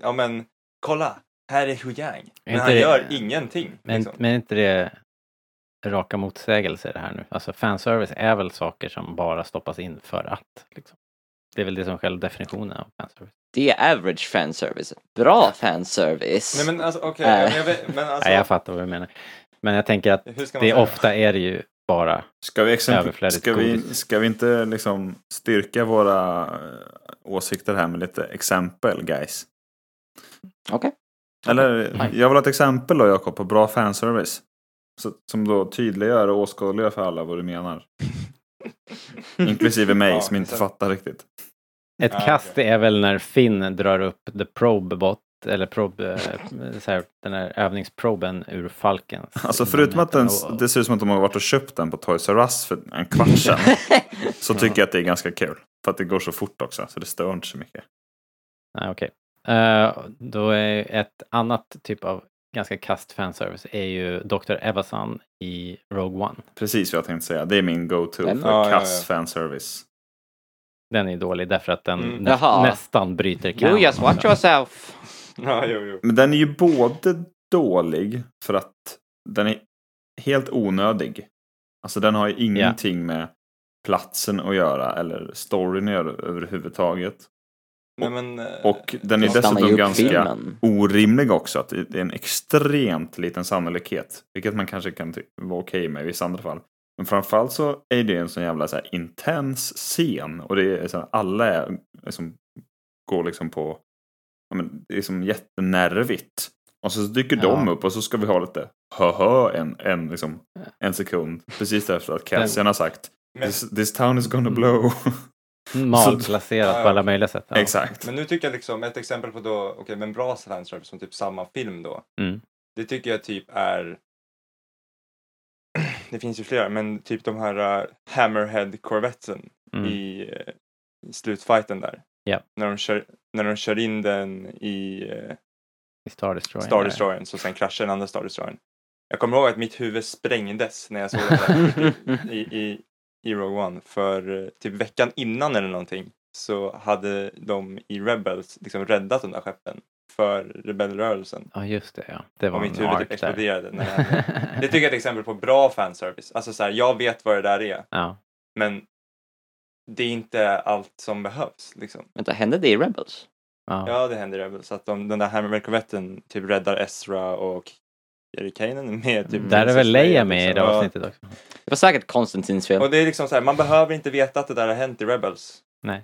ja men kolla, här är Hu Yang. Men Inte han det- gör ingenting. Men, liksom. men är inte det raka motsägelser det här nu? Alltså fanservice är väl saker som bara stoppas in för att. Liksom. Det är väl det som är själva definitionen av fanservice. Det är average fanservice. Bra fanservice. Nej men alltså okej, Äh. men jag vet- men alltså, Nej, jag fattar vad du menar. Men jag tänker att det säga? ofta är det ju bara Ska vi, exempel, Överflödigt ska vi, godis. ska vi inte liksom styrka våra åsikter här med lite exempel, guys? Okej. Eller, Nej. jag vill ha ett exempel då, Jakob, på bra fanservice. Så, som då tydliggör och åskådliggör för alla vad du menar. Inklusive mig Ja, som inte fattar riktigt. Ett Ja, kast okej. är väl när Finn drar upp the probebot eller probe, eh, så här, den här övningsproben ur Falkens. Alltså förutom att den, det ser ut som att de har varit och köpt den på Toys R Us för en kvart sedan. så tycker jag att det är ganska kul. För att det går så fort också, så det stör inte så mycket. Nej, okej. Eh, då är ett annat typ av ganska kast fanservice är ju Dr. Evasan i Rogue One. Precis vad jag tänkte säga. Det är min go-to för Ja, ja, kass ja. fanservice. Den är dålig därför att den Mm. nä- Jaha. nästan bryter You canon just watch yourself. Ja, jo, jo. Men den är ju både dålig för att den är helt onödig. Alltså den har ju ingenting med platsen att göra eller storyn att göra överhuvudtaget. Nej, men, eh, Och den är dessutom ganska filmen. orimlig också. Att det är en extremt liten sannolikhet. Vilket man kanske kan vara okej med i vissa andra fall. Men framförallt så är det en sån jävla så här intens scen. Och det är så här, alla är, liksom, går liksom på, ja, men det är som jättenervigt. Och så dyker de Ja. upp och så ska vi ha lite hö en, en, liksom, en sekund. Precis efter att Cassian har sagt this, this town is gonna blow. Malplacerat Ja, på alla möjliga sätt. Ja. Exakt. Men nu tycker jag liksom ett exempel på då, okej men bra fanservice som typ samma film då. Mm. Det tycker jag typ är det finns ju flera, men typ de här uh, Hammerhead-korvetten Mm. i, uh, slutfighten där. Ja. När, de kör, när de kör in den i I Star Destroyer. Star Destroyern så sen kraschar den andra Star Destroyern. Jag kommer ihåg att mitt huvud sprängdes när jag såg den i, i, i Rogue One. För eh, typ veckan innan eller någonting så hade de i Rebels liksom räddat de där skeppen för rebellrörelsen. Ja, just det. Ja. Det var Och mitt huvud typ exploderade. När hände. det tycker jag är ett exempel på bra fanservice. Alltså så här, jag vet vad det där är, ja. men det är inte allt som behövs. Liksom. Vänta, hände det i Rebels? Ja. Ja, det händer i Rebels. Att de, den där Hammerhead-korvetten typ räddar Ezra och Jerry Kanan med typ Mm. Där är väl Leia Leia, med i det liksom. Avsnittet också. Det var säkert Konstantins fel. Och det är liksom så här, man behöver inte veta att det där har hänt i Rebels. Nej.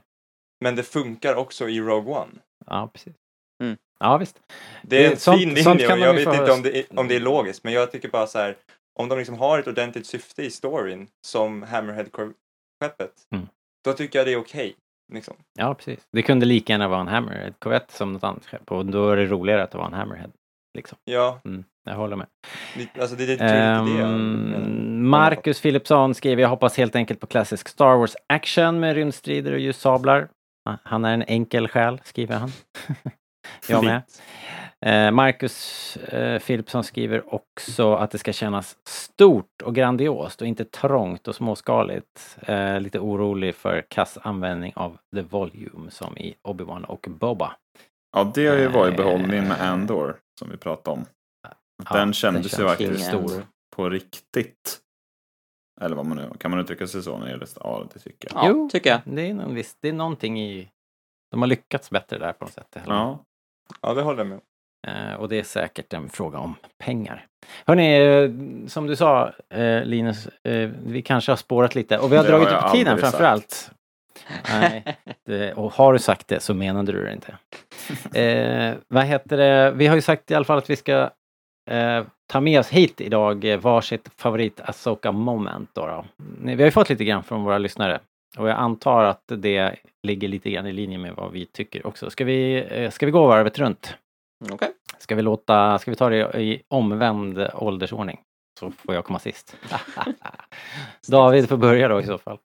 Men det funkar också i Rogue One. Ja, precis. Mm. Ja, visst. Det är Det- en sånt- fin sånt linje kan och jag vet inte om det, är, om det är logiskt, men jag tycker bara så här, om de liksom har ett ordentligt syfte i storyn, som Hammerhead-skeppet, Mm. Då tycker jag det är okej. liksom. Ja, precis. Det kunde lika gärna vara en Hammerhead Corvette som något annat skepp och då är det roligare att det var en Hammerhead. Liksom. Ja, Mm, jag håller med. det- alltså det, det, det är lite det. jag menar. Ehm, Marcus Philipsson skriver, jag hoppas helt enkelt på klassisk Star Wars action med rymdstrider och ljussablar. Ah, Han är en enkel själ, skriver han. jag med. Eh, Marcus eh, Philipsson skriver också att det ska kännas stort och grandiost och inte trångt och småskaligt. Eh, lite orolig för kass användning av the volume som i Obi-Wan och Boba. Ja, det har ju varit Eh, behållningen med Andor som vi pratade om. Ja, Den det kändes ju faktiskt stor på riktigt. Eller vad man nu, kan man uttrycka sig så när det gäller Ja, det tycker jag. Ja, Jo. tycker jag. Det är, någon viss, det är någonting i... De har lyckats bättre där på något sätt. eller? Ja. Ja, det håller jag med om. Eh, och det är säkert en fråga om pengar. Hörni, eh, som du sa eh, Linus, vi kanske har spårat lite och vi har Det dragit har upp tiden aldrig framför allt. Nej, det, och har du sagt det så menade du det inte. Eh, vad heter det? Vi har ju sagt i alla fall att vi ska eh, ta med oss hit idag varsitt favorit Asoka moment. Då, då. Vi har ju fått lite grann från våra lyssnare och jag antar att det ligger lite grann i linje med vad vi tycker också. Ska vi, eh, ska vi gå varvet runt? Okej. Ska vi låta, ska vi ta det i omvänd åldersordning? Så får jag komma sist. David får börja då i så fall.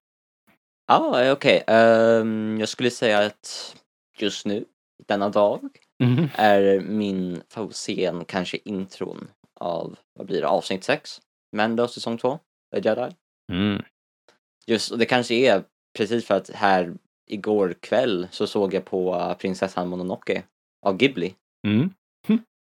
Ja, okej. Ehm, jag skulle säga att just nu, denna dag, Mhm. är min favoritscen kanske intron av, vad blir det, avsnitt 6? Mando säsong 2? The Jedi. Mm. Just, och det kanske är precis för att här igår kväll så såg jag på Prinsessan Mononoke av Ghibli. Mm.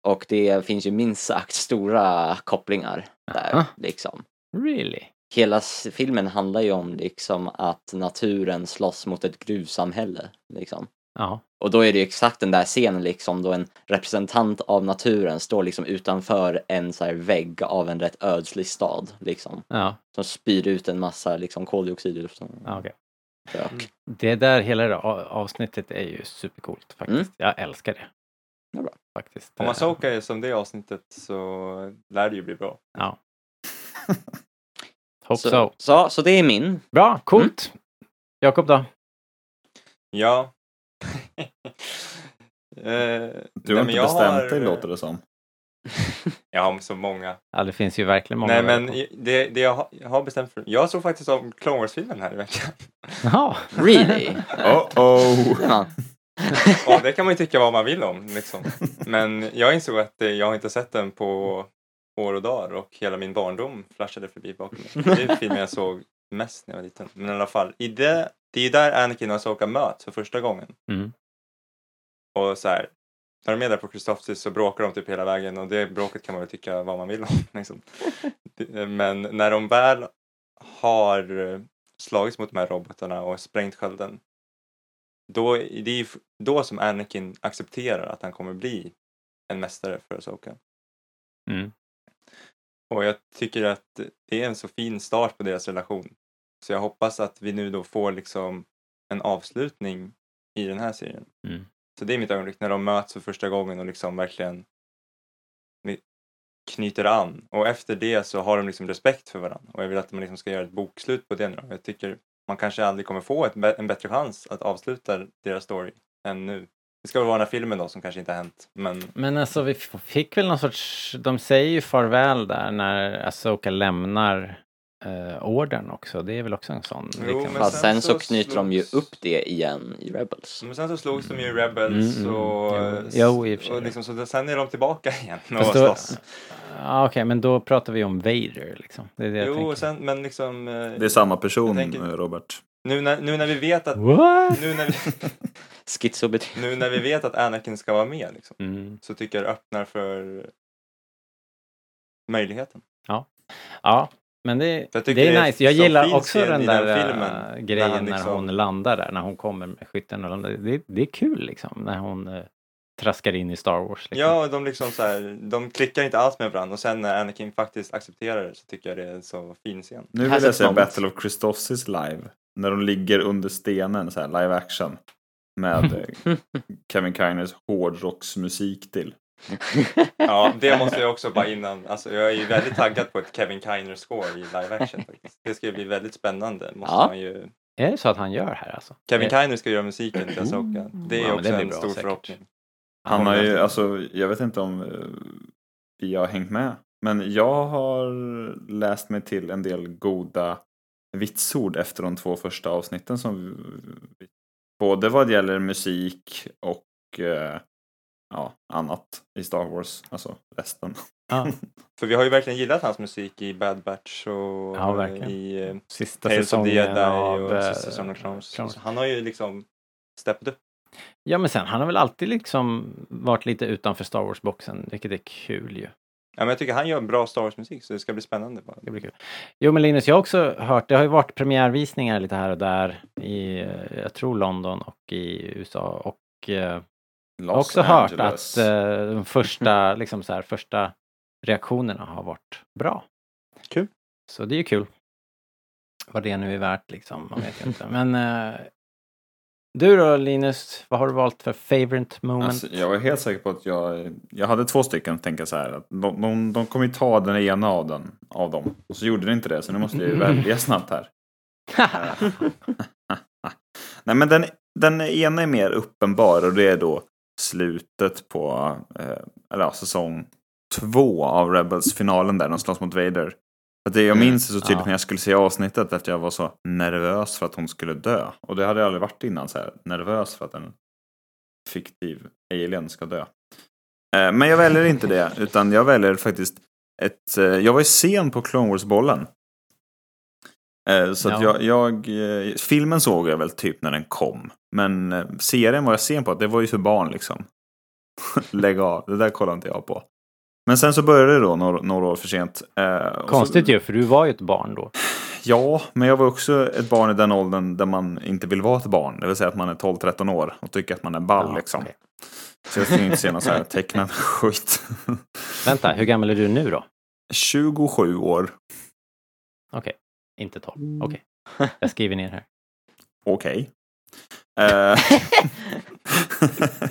Och det finns ju minst sagt stora kopplingar där Aha. liksom. Really? Hela filmen handlar ju om liksom att naturen slåss mot ett gruvsamhälle liksom. Ja. Och då är det exakt den där scenen liksom då en representant av naturen står liksom utanför en så här vägg av en rätt ödslig stad liksom. Ja, Som spyr ut en massa liksom koldioxid i luften. ja. Rök. Det där, hela det avsnittet är ju supercoolt faktiskt. Mm. Jag älskar det. Ja, bra. Faktiskt. Om Asoka är som det avsnittet så lär det ju bli bra. Ja. Hope so. Så, så, så det är min. Bra, coolt. Jakob då? Ja. Eh, Du har nej, inte bestämt har- dig låter det som. Jag har så många. Ja, det finns ju verkligen många. Nej men det, det jag, har, jag har bestämt för Jag såg faktiskt om Clone Wars-filmen här i veckan. Jaha. Really? Oh oh! Ja. Och det kan man ju tycka vad man vill om liksom. Men jag insåg att eh, jag har inte sett den på år och dagar och hela min barndom flashade förbi bakom mig. Det är filmen jag såg mest när jag var liten. Men i alla fall, i det, det är ju där Anakin och Asoka möts för första gången. Mm. Och så här, när de är där på Kristofsis så bråkar de typ hela vägen och det bråket kan man väl tycka vad man vill om. Liksom. Men när de väl har eh, slagits mot de här robotarna och sprängt skölden då, det är ju då som Anakin accepterar att han kommer bli en mästare för Asoka. Mm. Och jag tycker att det är en så fin start på deras relation. Så jag hoppas att vi nu då får liksom en avslutning i den här serien. Mm. Så det är mitt ögonblick när de möts för första gången och liksom verkligen knyter an. Och efter det så har de liksom respekt för varandra. Och jag vill att man liksom ska göra ett bokslut på det nu. Jag tycker man kanske aldrig kommer få ett, en bättre chans att avsluta deras story än nu. Det ska väl vara den här filmen då som kanske inte har hänt. Men Men alltså vi fick väl någon sorts, de säger ju farväl där när Asoka lämnar eh, orden också. Det är väl också en sån. Jo, liksom. men Fast sen sen så så knyter de ju slogs- upp det igen i Rebels. Men sen så slogs de ju i Rebels Mm, mm. och, Jo, jo, i och och liksom, så sen är de tillbaka igen och Fast då- slåss. Ja, Okej, men då pratar vi om Vader liksom. Det är det jag Jo, sen, men liksom... eh, Det är samma person, tänker- eh, Robert. nu, när, nu när vi vet att... What? Nu när vi, nu när vi vet att Anakin ska vara med liksom, Mm. så tycker jag det öppnar för möjligheten. Ja, men det, Jag det är, det är nice. Jag gillar också den där den filmen, grejen när han när liksom- hon landar där, när hon kommer med skytten och landar. Det, det är kul liksom, när hon äh, traskar in i Star Wars. Liksom. Ja, och de liksom så här, de klickar inte alls med varandra och sen när Anakin faktiskt accepterar det så tycker jag det är en så fin scen. Nu Has vill jag se. Battle of Christophsis live. När de ligger under stenen, så här live action. Med eh, Kevin Kiners hårdrocksmusik till. Ja, det måste jag också bara innan, alltså jag är ju väldigt taggad på ett Kevin Kiner score i live action faktiskt. Det ska ju bli väldigt spännande, måste Ja. man ju. Är det så att han gör här alltså? Kevin Kiner ska göra musiken till Asoka. Det är Ja, också det en bra stor säkert. förhoppning. Han har ju, alltså, jag vet inte om eh, vi har hängt med. Men jag har läst mig till en del goda vitsord efter de två första avsnitten som vi, både vad gäller musik och eh, ja, annat i Star Wars, alltså resten. Ja, För vi har ju verkligen gillat hans musik i Bad Batch och Ja, i eh, sista Tales of the Jedi av... och sista säsongen av Clones. Clones. Så Han har ju liksom steppat upp. Ja, men sen han har väl alltid liksom varit lite utanför Star Wars-boxen, vilket är kul ju. Ja, men jag tycker han gör bra Star Wars-musik så det ska bli spännande. Bara. Det blir kul. Jo, men Linus, jag har också hört, det har ju varit premiärvisningar lite här och där i, eh, jag tror London och i USA och Jag har också hört att eh, de första, liksom så här, första reaktionerna har varit bra. Kul. Så det är ju kul. Vad det nu är värt liksom, man vet inte. Men eh, du då Linus, vad har du valt för favorite moment? Alltså, jag var helt säker på att jag, jag hade två stycken, tänker jag så här. Att de, de, de kommer ju ta den ena av, den, av dem. Och så gjorde de inte det, så nu måste jag ju välja snabbt här. Nej men den, den ena är mer uppenbar och det är då slutet på eh, eller, ja, säsong två av Rebels-finalen där de slåss mot Vader. För det jag Mm, minns det så tydligt ja. när jag skulle se avsnittet att jag var så nervös för att hon skulle dö. Och det hade jag aldrig varit innan, så här, nervös för att en fiktiv alien ska dö. Eh, men jag väljer inte det, utan jag väljer faktiskt ett... Eh, jag var ju sen på Clone Wars-bollen. Eh, Så Ja. jag, jag, eh, filmen såg jag väl typ när den kom. Men eh, serien var jag sen på, att det var ju för barn liksom. Lägg av, det där kollade inte jag på. Men sen så började det då några, några år för sent. Konstigt så, ju, för du var ju ett barn då. Ja, men jag var också ett barn i den åldern där man inte vill vara ett barn. Det vill säga att man är 12-13 år och tycker att man är ball Ja, liksom. okej. Så jag skulle inte se någon så här tecknad skit. Vänta, hur gammal är du nu då? 27 år. Okej, inte 12. Okej, jag skriver ner här. Okej. Eh,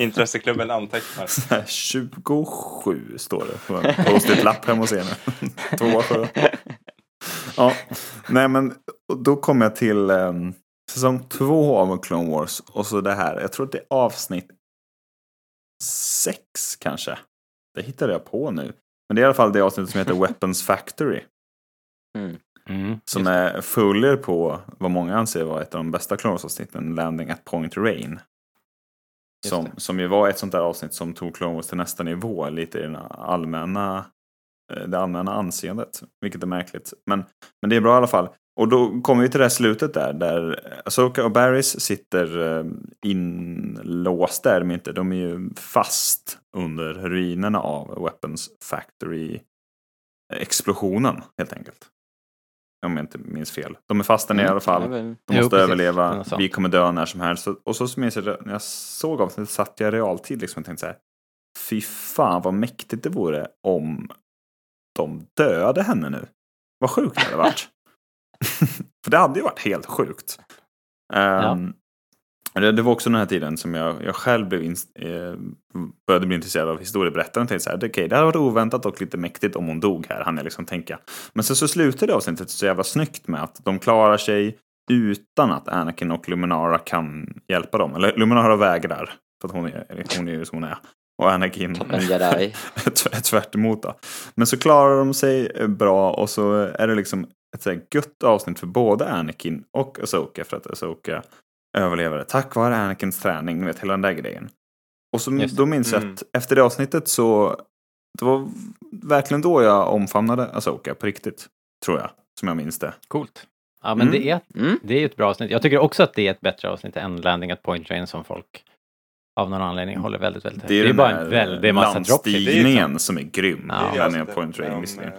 Intresseklubben antecknar. så här, 27 står det på en post-it-lapp hemma hos er nu. Två sju. Ja, nej men och då kom jag till ehm, säsong två av Clone Wars och så det här. Jag tror att det är avsnitt sex kanske. Det hittade jag på nu. Men det är i alla fall det avsnittet som heter Weapons Factory. Mm. Mm, Som är följer på vad många anser vara ett av de bästa Clone Wars-avsnitten, Landing at Point Rain. Som, som ju var ett sånt där avsnitt som tog Clone Wars till nästa nivå, lite i den allmänna, eh, det allmänna anseendet. Vilket är märkligt. Men, men det är bra i alla fall. Och då kommer vi till det här slutet där, där Asoka och Barrys sitter eh, inlåsta, är de inte. De är ju fast under ruinerna av Weapons Factory-explosionen, helt enkelt. Om jag inte minns fel. De är fast där nere i alla fall. Ja, De Jo, måste precis. överleva. Vi kommer dö när som helst. Och så minns jag när jag såg avsnittet satt jag i realtid liksom och tänkte så här. Fy fan vad mäktigt det vore om de dödade henne nu. Vad sjukt det hade varit. För det hade ju varit helt sjukt. Ehm, det, det var också den här tiden som jag, jag själv blev ins- eh, började bli intresserad av historieberättaren. Och tänkte så här, okej, det hade varit oväntat och lite mäktigt om hon dog här, hann jag liksom tänka. Men sen så slutade avsnittet så jävla snyggt med att de klarar sig utan att Anakin och Luminara kan hjälpa dem. Eller Luminara vägrar, för att hon är, hon är ju som hon är. Och Anakin är tvärt emot då. Men så klarar de sig eh, bra och så är det liksom ett så här gött avsnitt för både Anakin och Asoka för att Asoka överlever det. Tack vare Anakins träning, ni vet hela den där grejen. Och det. då minns jag Mm. att efter det avsnittet så det var verkligen då jag omfamnade Asoka på riktigt. Tror jag, som jag minns det. Coolt. Ja, men Mm. det, är, Mm. det är ju ett bra avsnitt. Jag tycker också att det är ett bättre avsnitt än Landing at Point Train som folk av någon anledning håller väldigt, väldigt högt. Det är, den bara där en väldig massa dropkick. landstigningen som är grym. Ja. Det är det är avsnittet Point Rain där de, visserligen.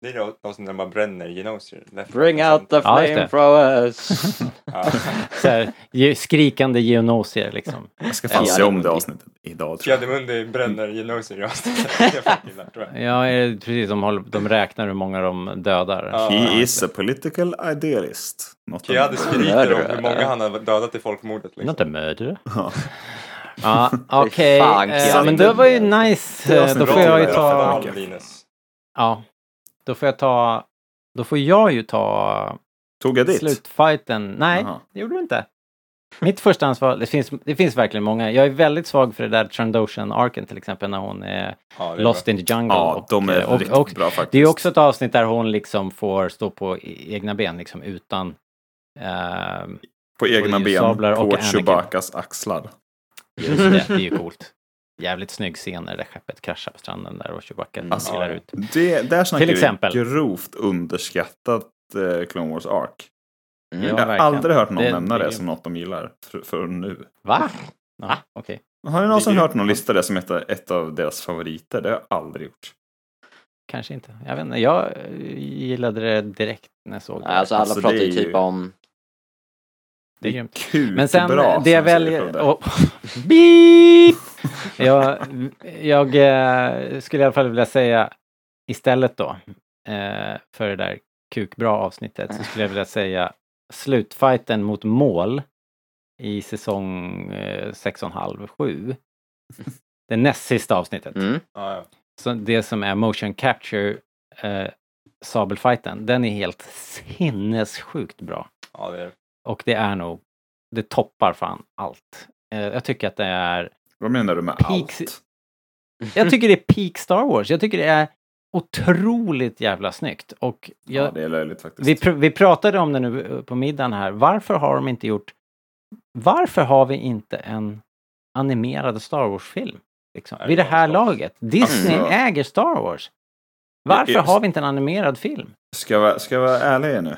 Det är det avsnittet där man bränner Genosir. Bring out the Ja, flamethrowers! Ja. Så här, skrikande geonosier liksom. Jag ska fan Ja, se om det avsnittet idag. Fjädermundi bränner Genosir i avsnittet. Ja, eh, precis. De, håller, de räknar hur många de dödar. Ja. He is a political idealist. Jag hade skriker om Murderer. hur många han har dödat i folkmordet. Liksom. Not a murder. Ja. Okej. fan, Eh, men det var ju nice. Då får jag ju ta... Ja. Då får jag ta... Då får jag ju ta Tog jag ditt? slutfighten. Nej, Jaha. det gjorde du inte. Mitt första ansvar, det finns, det finns verkligen många. Jag är väldigt svag för det där Trandoshan-arken till exempel när hon är Ja, är lost bra. in the jungle. Ja, och, de är och, riktigt och, bra faktiskt. Det är också ett avsnitt där hon liksom får stå på e- egna ben liksom utan ehm, På egna ben, på Anakin. Chewbaccas axlar. Just det, det är ju coolt. Jävligt snygg scen när det där skeppet kraschar på stranden där och Chewbacca Mm. trillar ut. Det, där snackar Till exempel. vi grovt underskattat eh, Clone Wars Ark. Mm. Ja, jag har verkligen. aldrig hört någon Det- nämna det det, som något de gillar för, för nu. Va? Ja, okej. Har ni någonsin hört någon lista det som ett, ett av deras favoriter? Det har jag aldrig gjort. Kanske inte. Jag vet inte. Jag eh, gillade det direkt när jag såg det. Alltså alla Alltså, pratar ju typ om... det är grymt. Kul, Men sen bra, det jag väljer... beep! Jag jag eh, skulle i alla fall vilja säga istället då eh, för det där kukbra avsnittet så skulle jag vilja säga slutfighten mot mål i säsong eh, 6,5-7. Det näst sista avsnittet. Mm. Så det som är motion capture eh, sabelfighten, den är helt sinnessjukt bra. ja, det är. Och det är nog, det toppar fan allt. Eh, jag tycker att det är, Vad menar du med Peaks- allt? jag tycker det är peak Star Wars. Jag tycker det är otroligt jävla snyggt. Och Ja, jag, det är löjligt faktiskt. vi, pr- vi pratade om det nu eh, på middagen här. Varför har de inte gjort, varför har vi inte en animerad Star Wars-film? Liksom, vid det här laget. Disney Alltså- äger Star Wars. Varför Jag- har vi inte en animerad film? Ska jag, vara- ska jag vara ärlig nu?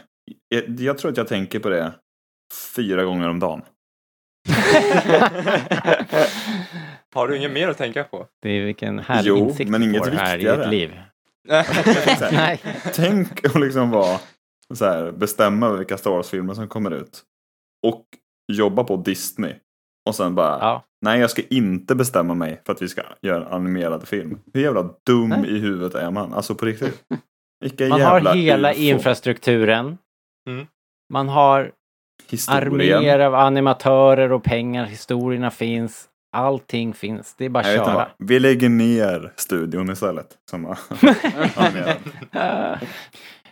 Jag, jag tror att jag tänker på det fyra gånger om dagen. Har du inget mer att tänka på? Det är vilken härlig Jo, insikt men du inget får här i viktigare. ditt liv. Här, Nej. Tänk att liksom vara så här, bestämma över vilka Star Wars-filmer som kommer ut. Och jobba på Disney. Och sen bara, Ja. nej jag ska inte bestämma mig för att vi ska göra en animerad film. Hur jävla dum Nej. i huvudet är man? Alltså på riktigt. Vilka Man jävla har hela ufo. infrastrukturen. Mm. Man har Historien. arméer av animatörer och pengar. Historierna finns. Allting finns. Det är bara att inte, köra. vi lägger ner studion istället. Som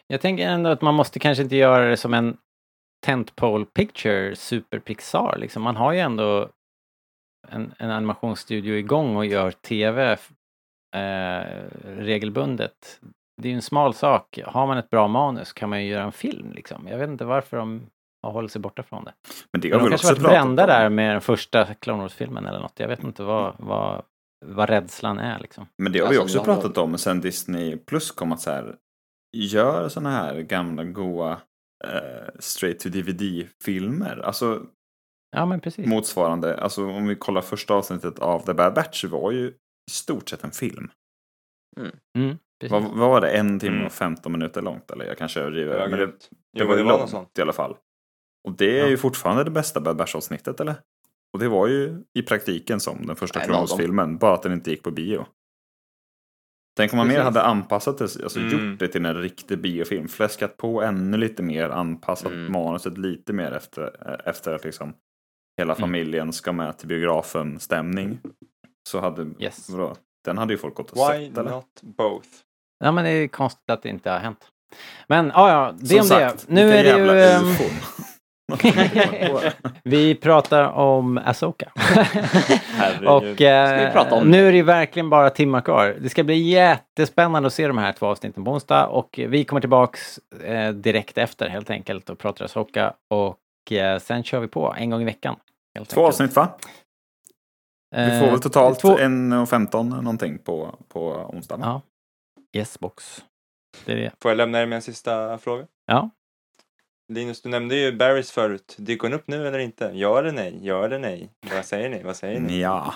Jag tänker ändå att man måste kanske inte göra det som en tentpole picture, super Pixar liksom. Man har ju ändå en, en animationsstudio igång och gör tv eh, regelbundet. Det är ju en smal sak. Har man ett bra manus kan man ju göra en film liksom. Jag vet inte varför de har hållit sig borta från det. Men det De har vi kanske också varit brända om. där med den första Clone Wars-filmen eller något. Jag vet inte vad, vad, vad rädslan är liksom. Men det har vi Alltså, också pratat om sen Disney Plus kom att så här gör såna här gamla goa eh, straight to DVD-filmer. Alltså Ja men precis. motsvarande, alltså om vi kollar första avsnittet av The Bad Batch var ju i stort sett en film. Mm, precis. Vad, vad var det? En timme Mm. och 15 minuter långt eller jag kanske överdriver. Men det, det var ju det var något långt sånt. i alla fall. Och det är Ja. ju fortfarande det bästa Bad Batch-avsnittet eller? Och det var ju i praktiken som den första En Clone av dem. Wars-filmen, bara att den inte gick på bio. Tänk om man mer Precis. hade anpassat det, alltså Mm. gjort det till en riktig biofilm, fläskat på ännu lite mer, anpassat Mm. manuset lite mer efter, efter att liksom hela Mm. familjen ska med till biografen stämning. Så hade, Yes. vadå, den hade ju folk gått och Why sett eller? not both? Ja men det är konstigt att det inte har hänt. Men ja, ja, det Som om sagt, det. Nu är det ju... vi pratar om Asoka. Och eh, Ska vi prata om- nu är det verkligen bara timmar kvar. Det ska bli jättespännande att se de här två avsnitten på onsdag och vi kommer tillbaks eh, direkt efter helt enkelt och pratar Asoka och eh, sen kör vi på en gång i veckan. helt Två enkelt. avsnitt va? Vi får Eh, väl totalt två- 1.15 någonting på, på onsdag. va? Ja. Yes box. Det är det. Får jag lämna er med en sista fråga? Ja. Linus, du nämnde ju Barrys förut. Dyker hon upp nu eller inte? Ja eller nej? Ja eller nej? Vad säger ni? Vad säger ni? Ja.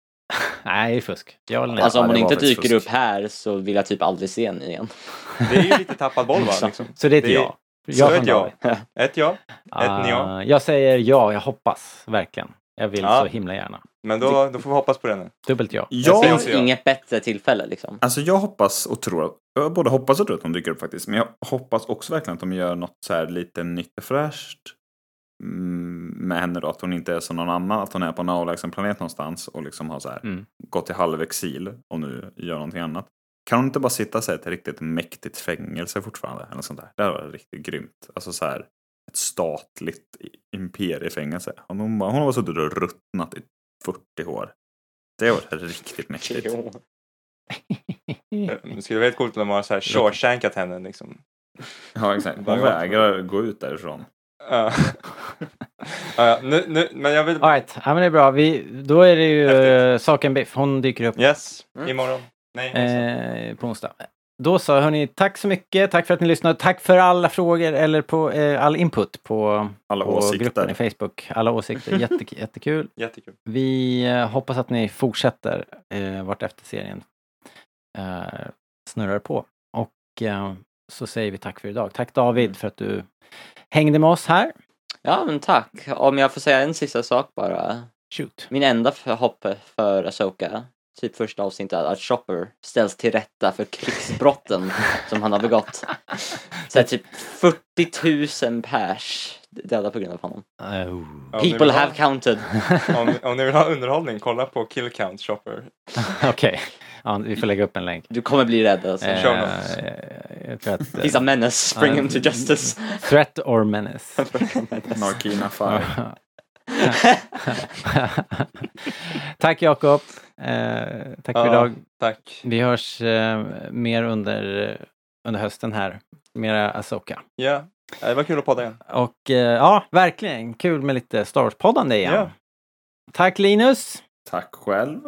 Nej, det är fusk. Jag håller med. Alltså om Ja, hon inte dyker fusk. upp här så vill jag typ aldrig se henne igen. Det är ju lite tappad boll va? Liksom. Så det är ett det är- ja. Så från ett ja. Ett ja. Ett ja. Ah, jag säger ja, jag hoppas verkligen. Jag vill Ja. så himla gärna. Men då, då får vi hoppas på det nu. Dubbelt ja. Det Jag, säger finns jag. inget bättre tillfälle liksom. alltså jag hoppas och tror, jag både hoppas och tror att de dyker upp faktiskt. Men jag hoppas också verkligen att de gör något så här lite nytt och fräscht. mm, Med henne då, att hon inte är som någon annan, att hon är på en avlägsen planet någonstans och liksom har så här Mm. gått i halvexil och nu gör någonting annat. Kan hon inte bara sitta i ett riktigt mäktigt fängelse fortfarande? Eller sånt där. Det hade varit riktigt grymt. Alltså så här ett statligt imperiefängelse. Hon, hon har suttit och ruttnat i 40 år. Det var riktigt mäktigt. Det skulle vara helt coolt om de har så här shawshankat henne liksom. Ja, exakt. Hon vägrar gå ut därifrån. Ja. ja, ja, nu, nu, men jag vill... Alright, ja, men det är bra. Vi, då är det ju Häftigt. uh, Saken Biff. Hon dyker upp Yes, Mm. imorgon. Nej, eh, på onsdag. Då så, hörni, tack så mycket. Tack för att ni lyssnade. Tack för alla frågor eller på eh, all input på, Alla på åsikter. gruppen i Facebook. Alla åsikter. Jätte, jättekul. jättekul. Vi eh, hoppas att ni fortsätter eh, vart efter serien eh, snurrar på. Och eh, så säger vi tack för idag. Tack David för att du hängde med oss här. Ja men tack. Om jag får säga en sista sak bara. Shoot. Min enda förhopp för Asoka, typ första avsnittet, att Chopper ställs till rätta för krigsbrotten som han har begått. Så här, typ 40 000 pers döda på grund av honom. Oh. People vill ha- have counted. Om, om ni vill ha underhållning, kolla på Kill Count Shopper. Okej, ja, vi får lägga upp en länk. Du kommer bli rädd alltså. Eh, jag tror att... eh, He's a menace, bring Ja. him to justice. Threat or menace. Narkina Fire. tack Jakob. Eh, tack för Ja. idag. Tack. Vi hörs eh, mer under, under hösten här. Mera Asoka. Ja, det var kul att podda igen. Och eh, ja, verkligen kul med lite Star Wars-poddande igen. Ja. Tack Linus! Tack själv.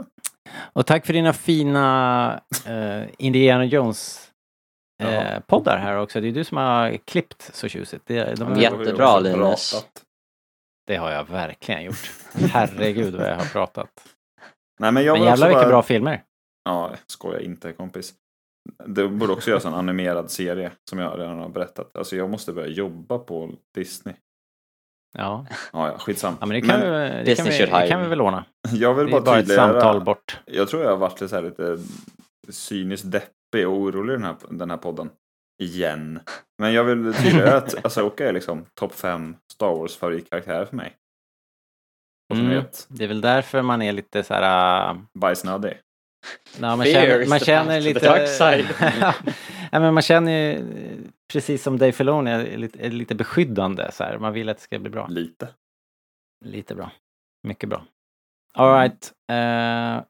Och tack för dina fina eh, Indiana Jones eh, poddar här också. Det är du som har klippt så tjusigt. Det, de, Ja, Jättebra, Linus. det har jag verkligen gjort. Herregud vad jag har pratat. Nej, men jag Men jävlar vilka bara... bra filmer. Ja, skoja inte kompis. Det borde också göras en animerad serie som jag redan har berättat. Alltså jag måste börja jobba på Disney. Ja, Ja, ja, skitsam. ja men det kan, Men vi, det kan, Disney vi, det kan vi väl ordna. jag vill bara bara ett tydliggöra. samtal bort. Jag tror jag har varit lite, så här, lite cyniskt deppig och orolig i den här, den här podden. Igen. Men jag vill tydliggöra att Asoka är liksom topp fem Star Wars favoritkaraktär för mig. Mm. Det är väl därför man är lite så här... äh, bajsnödig. Ja, man Fear känner, man känner lite... dark side. men man känner ju, precis som Dave Filoni, är lite, är lite beskyddande. Så här. Man vill att det ska bli bra. Lite. Lite bra. Mycket bra. Alright. Uh,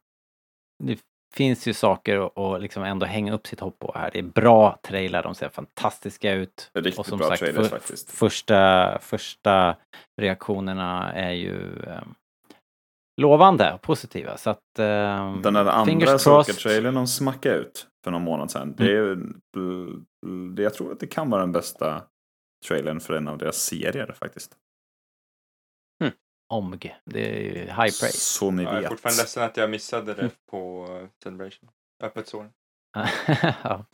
det finns ju saker att, liksom ändå hänga upp sitt hopp på här. Det är bra trailar, de ser fantastiska ut. Riktigt Och som bra sagt, trailers för- faktiskt. Första, första reaktionerna är ju eh, lovande och positiva. Så att... eh, Den där andra crossed. Asoka-trailern de smackade ut för någon månad sedan. Det är, bl- jag tror att det kan vara den bästa trailern för en av deras serier faktiskt. OMG. Det är ju high praise. Så ni Jag är vet. fortfarande ledsen att jag missade det på Celebration. Öppet sår. ja.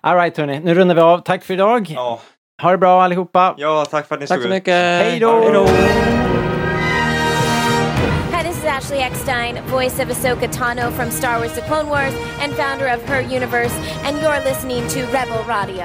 Alright hörni, nu rundar vi av. Tack för idag. Ja. Ha det bra allihopa. ja, tack för att ni Tack stod så ut. mycket. Hej då! Hej då! Hi, this is Ashley Eckstein, voice of Ahsoka Tano from Star Wars The Clone Wars and founder of Her Universe, and you're listening to Rebel Radio.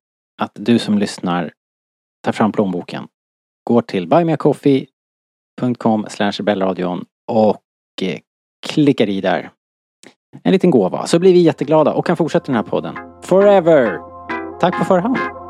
att du som lyssnar tar fram plånboken, går till buymeacoffee.com rebellradion och eh, klickar i där en liten gåva så blir vi jätteglada och kan fortsätta den här podden forever. Tack på förhand.